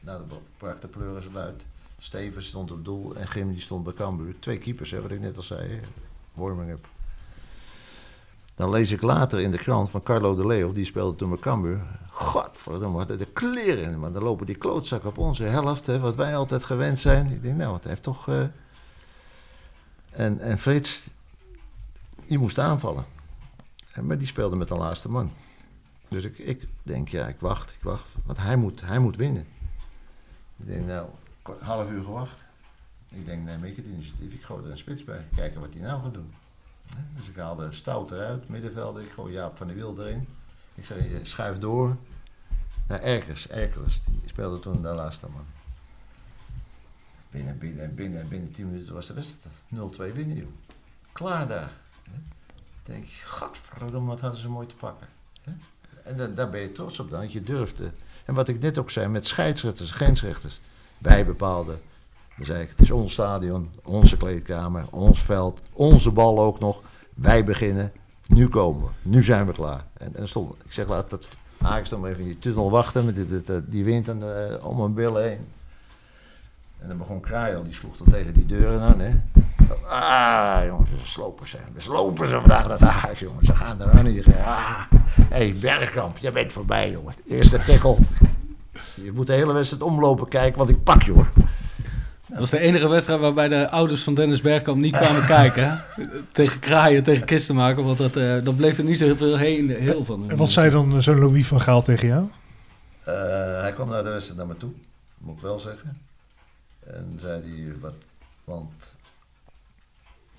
Nou, dan brak de pleuris uit. Stevens stond op doel en Gim die stond bij Cambuur. Twee keepers, wat ik net al zei. Hè. Warming up. Dan lees ik later in de krant van Carlo de Leo, die speelde toen bij Cambuur. Godverdomme, de kleren man. Dan lopen die klootzakken op onze helft, hè, wat wij altijd gewend zijn. Ik denk, nou, het heeft toch... eh, En, en Frits, die moest aanvallen. En- Maar die speelde met de laatste man. Dus ik, ik denk, ja, ik wacht, ik wacht. Want hij moet, hij moet winnen. Ik denk, nou, half uur gewacht. Ik denk, neem ik het initiatief. Ik gooi er een spits bij. Kijken wat hij nou gaat doen. Dus ik haalde Stout eruit, middenveld. Ik gooi Jaap van der Wiel erin. Ik zei, eh, schuif door naar Erkers. Erkers, die speelde toen daar laatste man. Binnen, binnen, binnen, binnen 10 minuten was de wedstrijd 0-2 winnen. Klaar daar. Dan denk je, godverdomme, wat hadden ze mooi te pakken. En da- daar ben je trots op dan, dat je durfde. En wat ik net ook zei, met scheidsrechters, grensrechters. Wij bepaalden, dan zei ik, het is ons stadion, onze kleedkamer, ons veld, onze bal ook nog. Wij beginnen, nu komen we, nu zijn we klaar. En, en stond, ik zeg, laat dat Ajax dan maar even in die tunnel wachten met die, eh, wind aan de- om hun billen heen. En dan begon Kraaiel, die sloeg dan tegen die deuren aan, hè. Ah, jongens, we slopen ze. We slopen ze vandaag dat Ajax, jongens. Ze gaan en je zegt, ah. Hé, hey, Bergkamp, jij bent voorbij, jongen. Eerste tackle. Je moet de hele wedstrijd omlopen kijken, want ik pak je, hoor. Dat was de enige wedstrijd waarbij de ouders van Dennis Bergkamp niet kwamen (laughs) kijken. Tegen kraaien, tegen kisten maken. Want dat, eh dat bleef er niet zo veel heen, heel van. En wat zei dan eh, zo'n Louis van Gaal tegen jou? Eh, hij kwam naar de wedstrijd naar me toe, moet ik wel zeggen. En zei hij, wat, want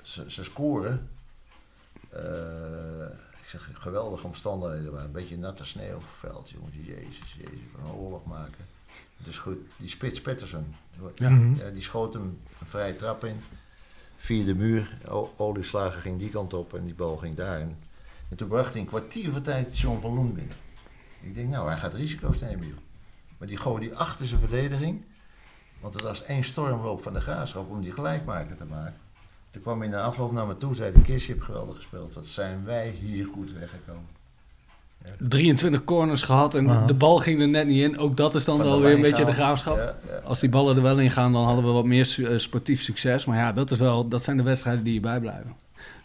ze, ze scoren. Eh, ik zeg, geweldige omstandigheden waren. Een beetje natte sneeuwveld, jongens. Jezus, jezus, van een oorlog maken. Dus goed, die spits Pettersen, Ja. Mhm. ja, die schoot hem een vrije trap in. Via de muur, o- olieslager ging die kant op en die bal ging daar. En, en toen bracht hij een kwartier van tijd John van Loen binnen. Ik denk, nou, hij gaat risico's nemen, joh. Maar die gooide die achter zijn verdediging. Want het was één stormloop van de graafschap om die gelijkmaker te maken. Toen kwam hij in de afloop naar me toe, zei de Kiss, je hebt geweldig gespeeld. Wat zijn wij hier goed weggekomen. 23 corners gehad en Aha. de bal ging er net niet in. Ook dat is dan de wel weer een beetje de graafschap. Ja, ja. Als die ballen er wel in gaan, dan hadden we wat meer su- eh, sportief succes. Maar ja, dat, is wel, dat zijn de wedstrijden die je bijblijven.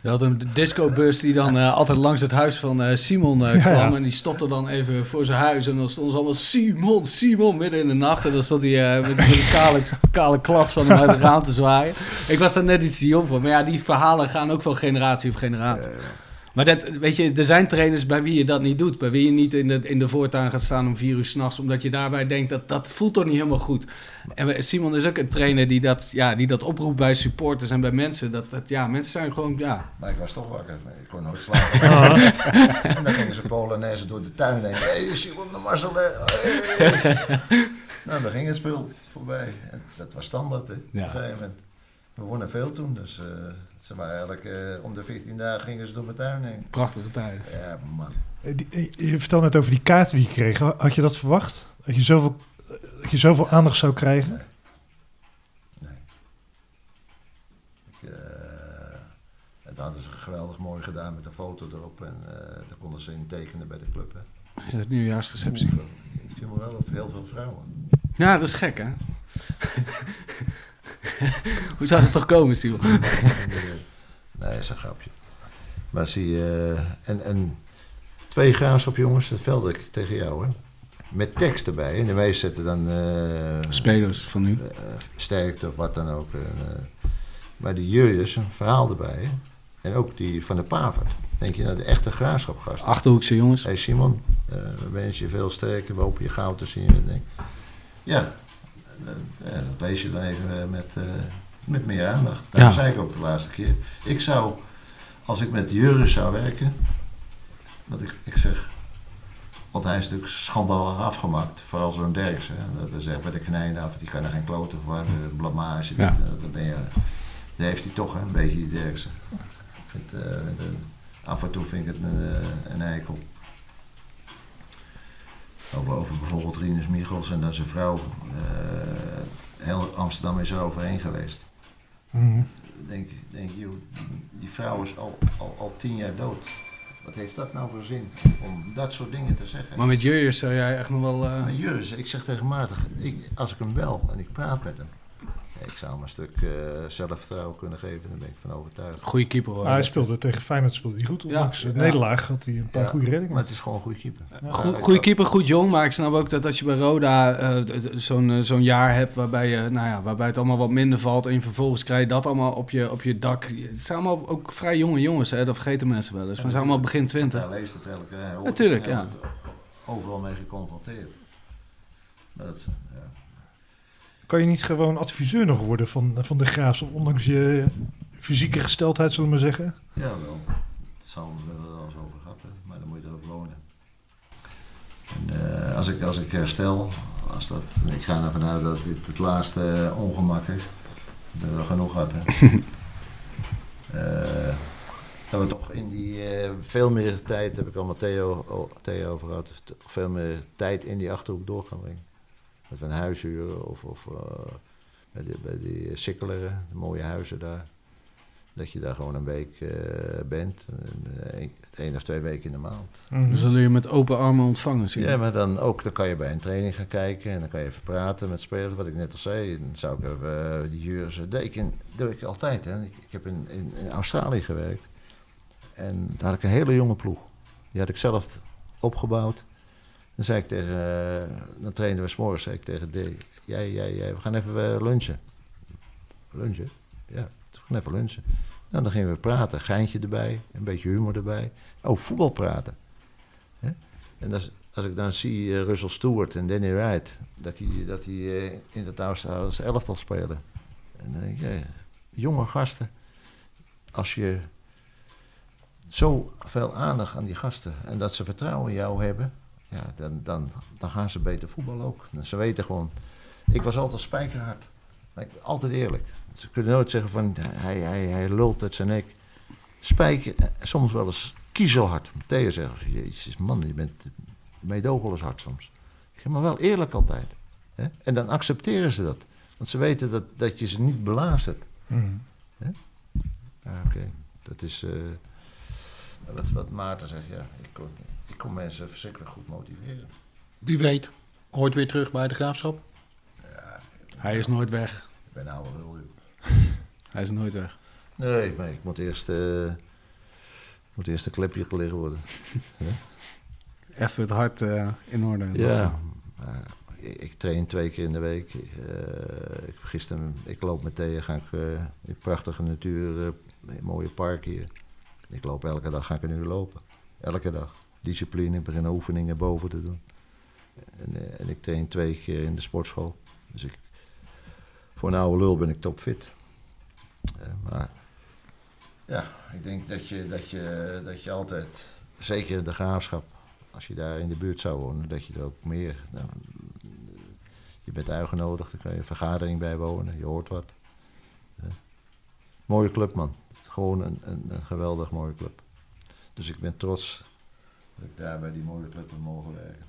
Je had een disco-bus die dan eh, altijd langs het huis van eh, Simon eh, kwam. Ja. En die stopte dan even voor zijn huis. En dan stonden ze allemaal Simon, Simon, midden in de nacht. En dan stond hij met een kale, kale klats van hem uit het raam te zwaaien. Ik was daar net iets te jong voor. Maar ja, die verhalen gaan ook van generatie op generatie. Maar dat, weet je, er zijn trainers bij wie je dat niet doet. Bij wie je niet in de, in de voortuin gaat staan om vier uur s'nachts. Omdat je daarbij denkt, dat, dat voelt toch niet helemaal goed. En Simon is ook een trainer die dat, ja, die dat oproept bij supporters en bij mensen. Dat, dat, ja, mensen zijn gewoon, ja... Maar ik was toch wakker. Ik kon nooit slapen. (laughs) en dan gingen ze Polonaise door de tuin heen. Hé, hey, Simon de Marcel. Hey. (laughs) nou, dan ging het spul voorbij. En dat was standaard, hè. Op Ja. een gegeven moment. We wonnen veel toen. Dus eh, ze waren eigenlijk eh, om de 14 dagen gingen ze door mijn tuin heen. Prachtige tijden. Ja, man. Eh, die- Je vertelde net over die kaarten die je kreeg. Had je dat verwacht? Dat je zoveel, dat je zoveel aandacht zou krijgen? Nee. Ik, eh, het hadden ze geweldig mooi gedaan met een foto erop. En eh daar konden ze in tekenen bij de club. Hè. Ja, het nieuwjaarsreceptie. Ik vind me wel of heel veel vrouwen. Ja, dat is gek, hè? (laughs) (laughs) Hoe zou dat toch komen, Simon? nee, dat is een grapje. Maar zie je, eh, en, en twee graafschap jongens, dat velde ik tegen jou, hè. Met tekst erbij. En de meesten zetten dan eh, Spelers van nu. eh, sterkte of wat dan ook. Maar die Jurjes, een verhaal erbij. Hè. En ook die van de Pavert. Denk je naar de echte graafschapgasten. Achterhoekse jongens. Hé hey Simon, eh we wensen je veel sterker. We hopen je gauw te zien. En denk, ja, dat, eh, dat lees je dan even eh, met, eh, met meer aandacht. Dat Ja. zei ik ook de laatste keer. Ik zou, als ik met Jurgen zou werken, want ik, ik zeg, want hij is natuurlijk schandalig afgemaakt. Vooral zo'n Derks. Hè. Dat is echt bij de knijden af, die kan er geen kloten voor. De blamage, Ja. eh, dan ben je, daar heeft hij toch hè, een beetje die Derksen. Ik vind, eh, de- af en toe vind ik het een, eh, een eikel. Over, over bijvoorbeeld Rinus Michels en dat zijn vrouw. eh, heel Amsterdam is er overheen geweest. Mhm. Denk, denk joh, die, vrouw is al, al, al tien jaar dood. Wat heeft dat nou voor zin om dat soort dingen te zeggen? Maar met Jurjes zou jij echt nog wel... Maar Juris, ik zeg tegen Maarten, ik, als ik hem bel en ik praat met hem, ik zou hem een stuk eh, zelfvertrouwen kunnen geven, daar ben ik van overtuigd. Goeie keeper hoor. Hij speelde tegen Feyenoord speelde hij goed. Ondanks Ja. Ja. nederlaag had hij een paar Ja, goede reddingen. Maar het is gewoon een goede keeper. Goed, Ja, goede keeper, goed jong. Maar ik snap ook dat als je bij Roda eh, zo'n eh, zo'n jaar hebt waarbij, je, nou ja, waarbij het allemaal wat minder valt. En vervolgens krijg je dat allemaal op je, op je dak. Het zijn allemaal ook vrij jonge jongens, hè? dat vergeten mensen wel eens. Maar ze zijn allemaal begin twintig. Hij leest het elke Natuurlijk, het, ja. Overal mee geconfronteerd. Maar dat, ja. Kan je niet gewoon adviseur nog worden van, van de Graafschap, ondanks je fysieke gesteldheid, zullen we maar zeggen? ja, wel. Het zal we wel eens over gehad, hè. maar dan moet je er ook wonen. En, eh, als, ik, als ik herstel, als dat, ik ga ervan uit dat dit het laatste eh, ongemak is. Dat we genoeg hadden. (laughs) Eh, dat we toch in die eh, veel meer tijd, heb ik al met Theo, Theo over gehad, veel meer tijd in die achterhoek door gaan brengen. Dat we een huis huren of, of eh, bij die, bij die Sikkeleren, de mooie huizen daar. Dat je daar gewoon een week eh, bent, en, eh, één- één of twee weken in de maand. Mhm. We zullen je met open armen ontvangen zien. Ja, maar dan ook, dan kan je bij een training gaan kijken en dan kan je even praten met spelers, wat ik net al zei. Dan zou ik even eh, die Jurse deken, doe ik altijd. Hè. Ik, ik heb in, in, in Australië gewerkt en daar had ik een hele jonge ploeg. Die had ik zelf opgebouwd. Dan zei ik tegen, eh, dan trainden we s'morgens, zei ik tegen D, jij, jij, jij, we gaan even eh, lunchen. Lunchen? Ja, we gaan even lunchen. Nou, dan gingen we praten, geintje erbij, een beetje humor erbij. Oh, voetbal praten. En als, als ik dan zie eh, Russell Stewart en Danny Wright, dat die, dat die eh, in het Australische elftal spelen. En dan denk ik, jonge gasten, als je zo veel aandacht aan die gasten en dat ze vertrouwen in jou hebben, ja, dan, dan, dan gaan ze beter voetballen ook. Ze weten gewoon, ik was altijd spijkerhard. Altijd eerlijk. Ze kunnen nooit zeggen van hij, hij, hij lult uit zijn nek. Spijker, eh, soms wel eens kiezelhard. Theo zegt, jezus man, je bent meedogenloos soms. Ik zeg maar wel eerlijk altijd. Hè? En dan accepteren ze dat. Want ze weten dat, dat je ze niet belazert. Mhm. Ja, oké. Dat is eh, wat, wat Maarten zegt. Ja, ik kon, ik kon mensen verschrikkelijk goed motiveren. Wie weet, ooit weer terug bij de graafschap? Hij is nooit weg. Ik ben oude lul. (laughs) Hij is nooit weg. Nee, maar ik moet eerst, eh, moet eerst een klepje gelegen worden. (laughs) Even het hart eh, in orde. Ja, maar ik, ik train twee keer in de week. Eh, ik, gisteren, ik loop met Thea, ga ik eh, in prachtige natuur, eh, mooie park hier. Ik loop elke dag, ga ik een uur lopen. Elke dag. Discipline, ik begin oefeningen boven te doen. En, eh, en ik train twee keer in de sportschool. Dus ik, voor een oude lul ben ik topfit. Eh, maar ja, ik denk dat je, dat, je, dat je altijd, zeker de graafschap, als je daar in de buurt zou wonen, dat je er ook meer. Je bent uitgenodigd, dan kan je een vergadering bijwonen, je hoort wat. Eh, mooie club, man. Gewoon een, een geweldig mooie club. Dus ik ben trots dat ik daarbij die mooie club heb mogen werken.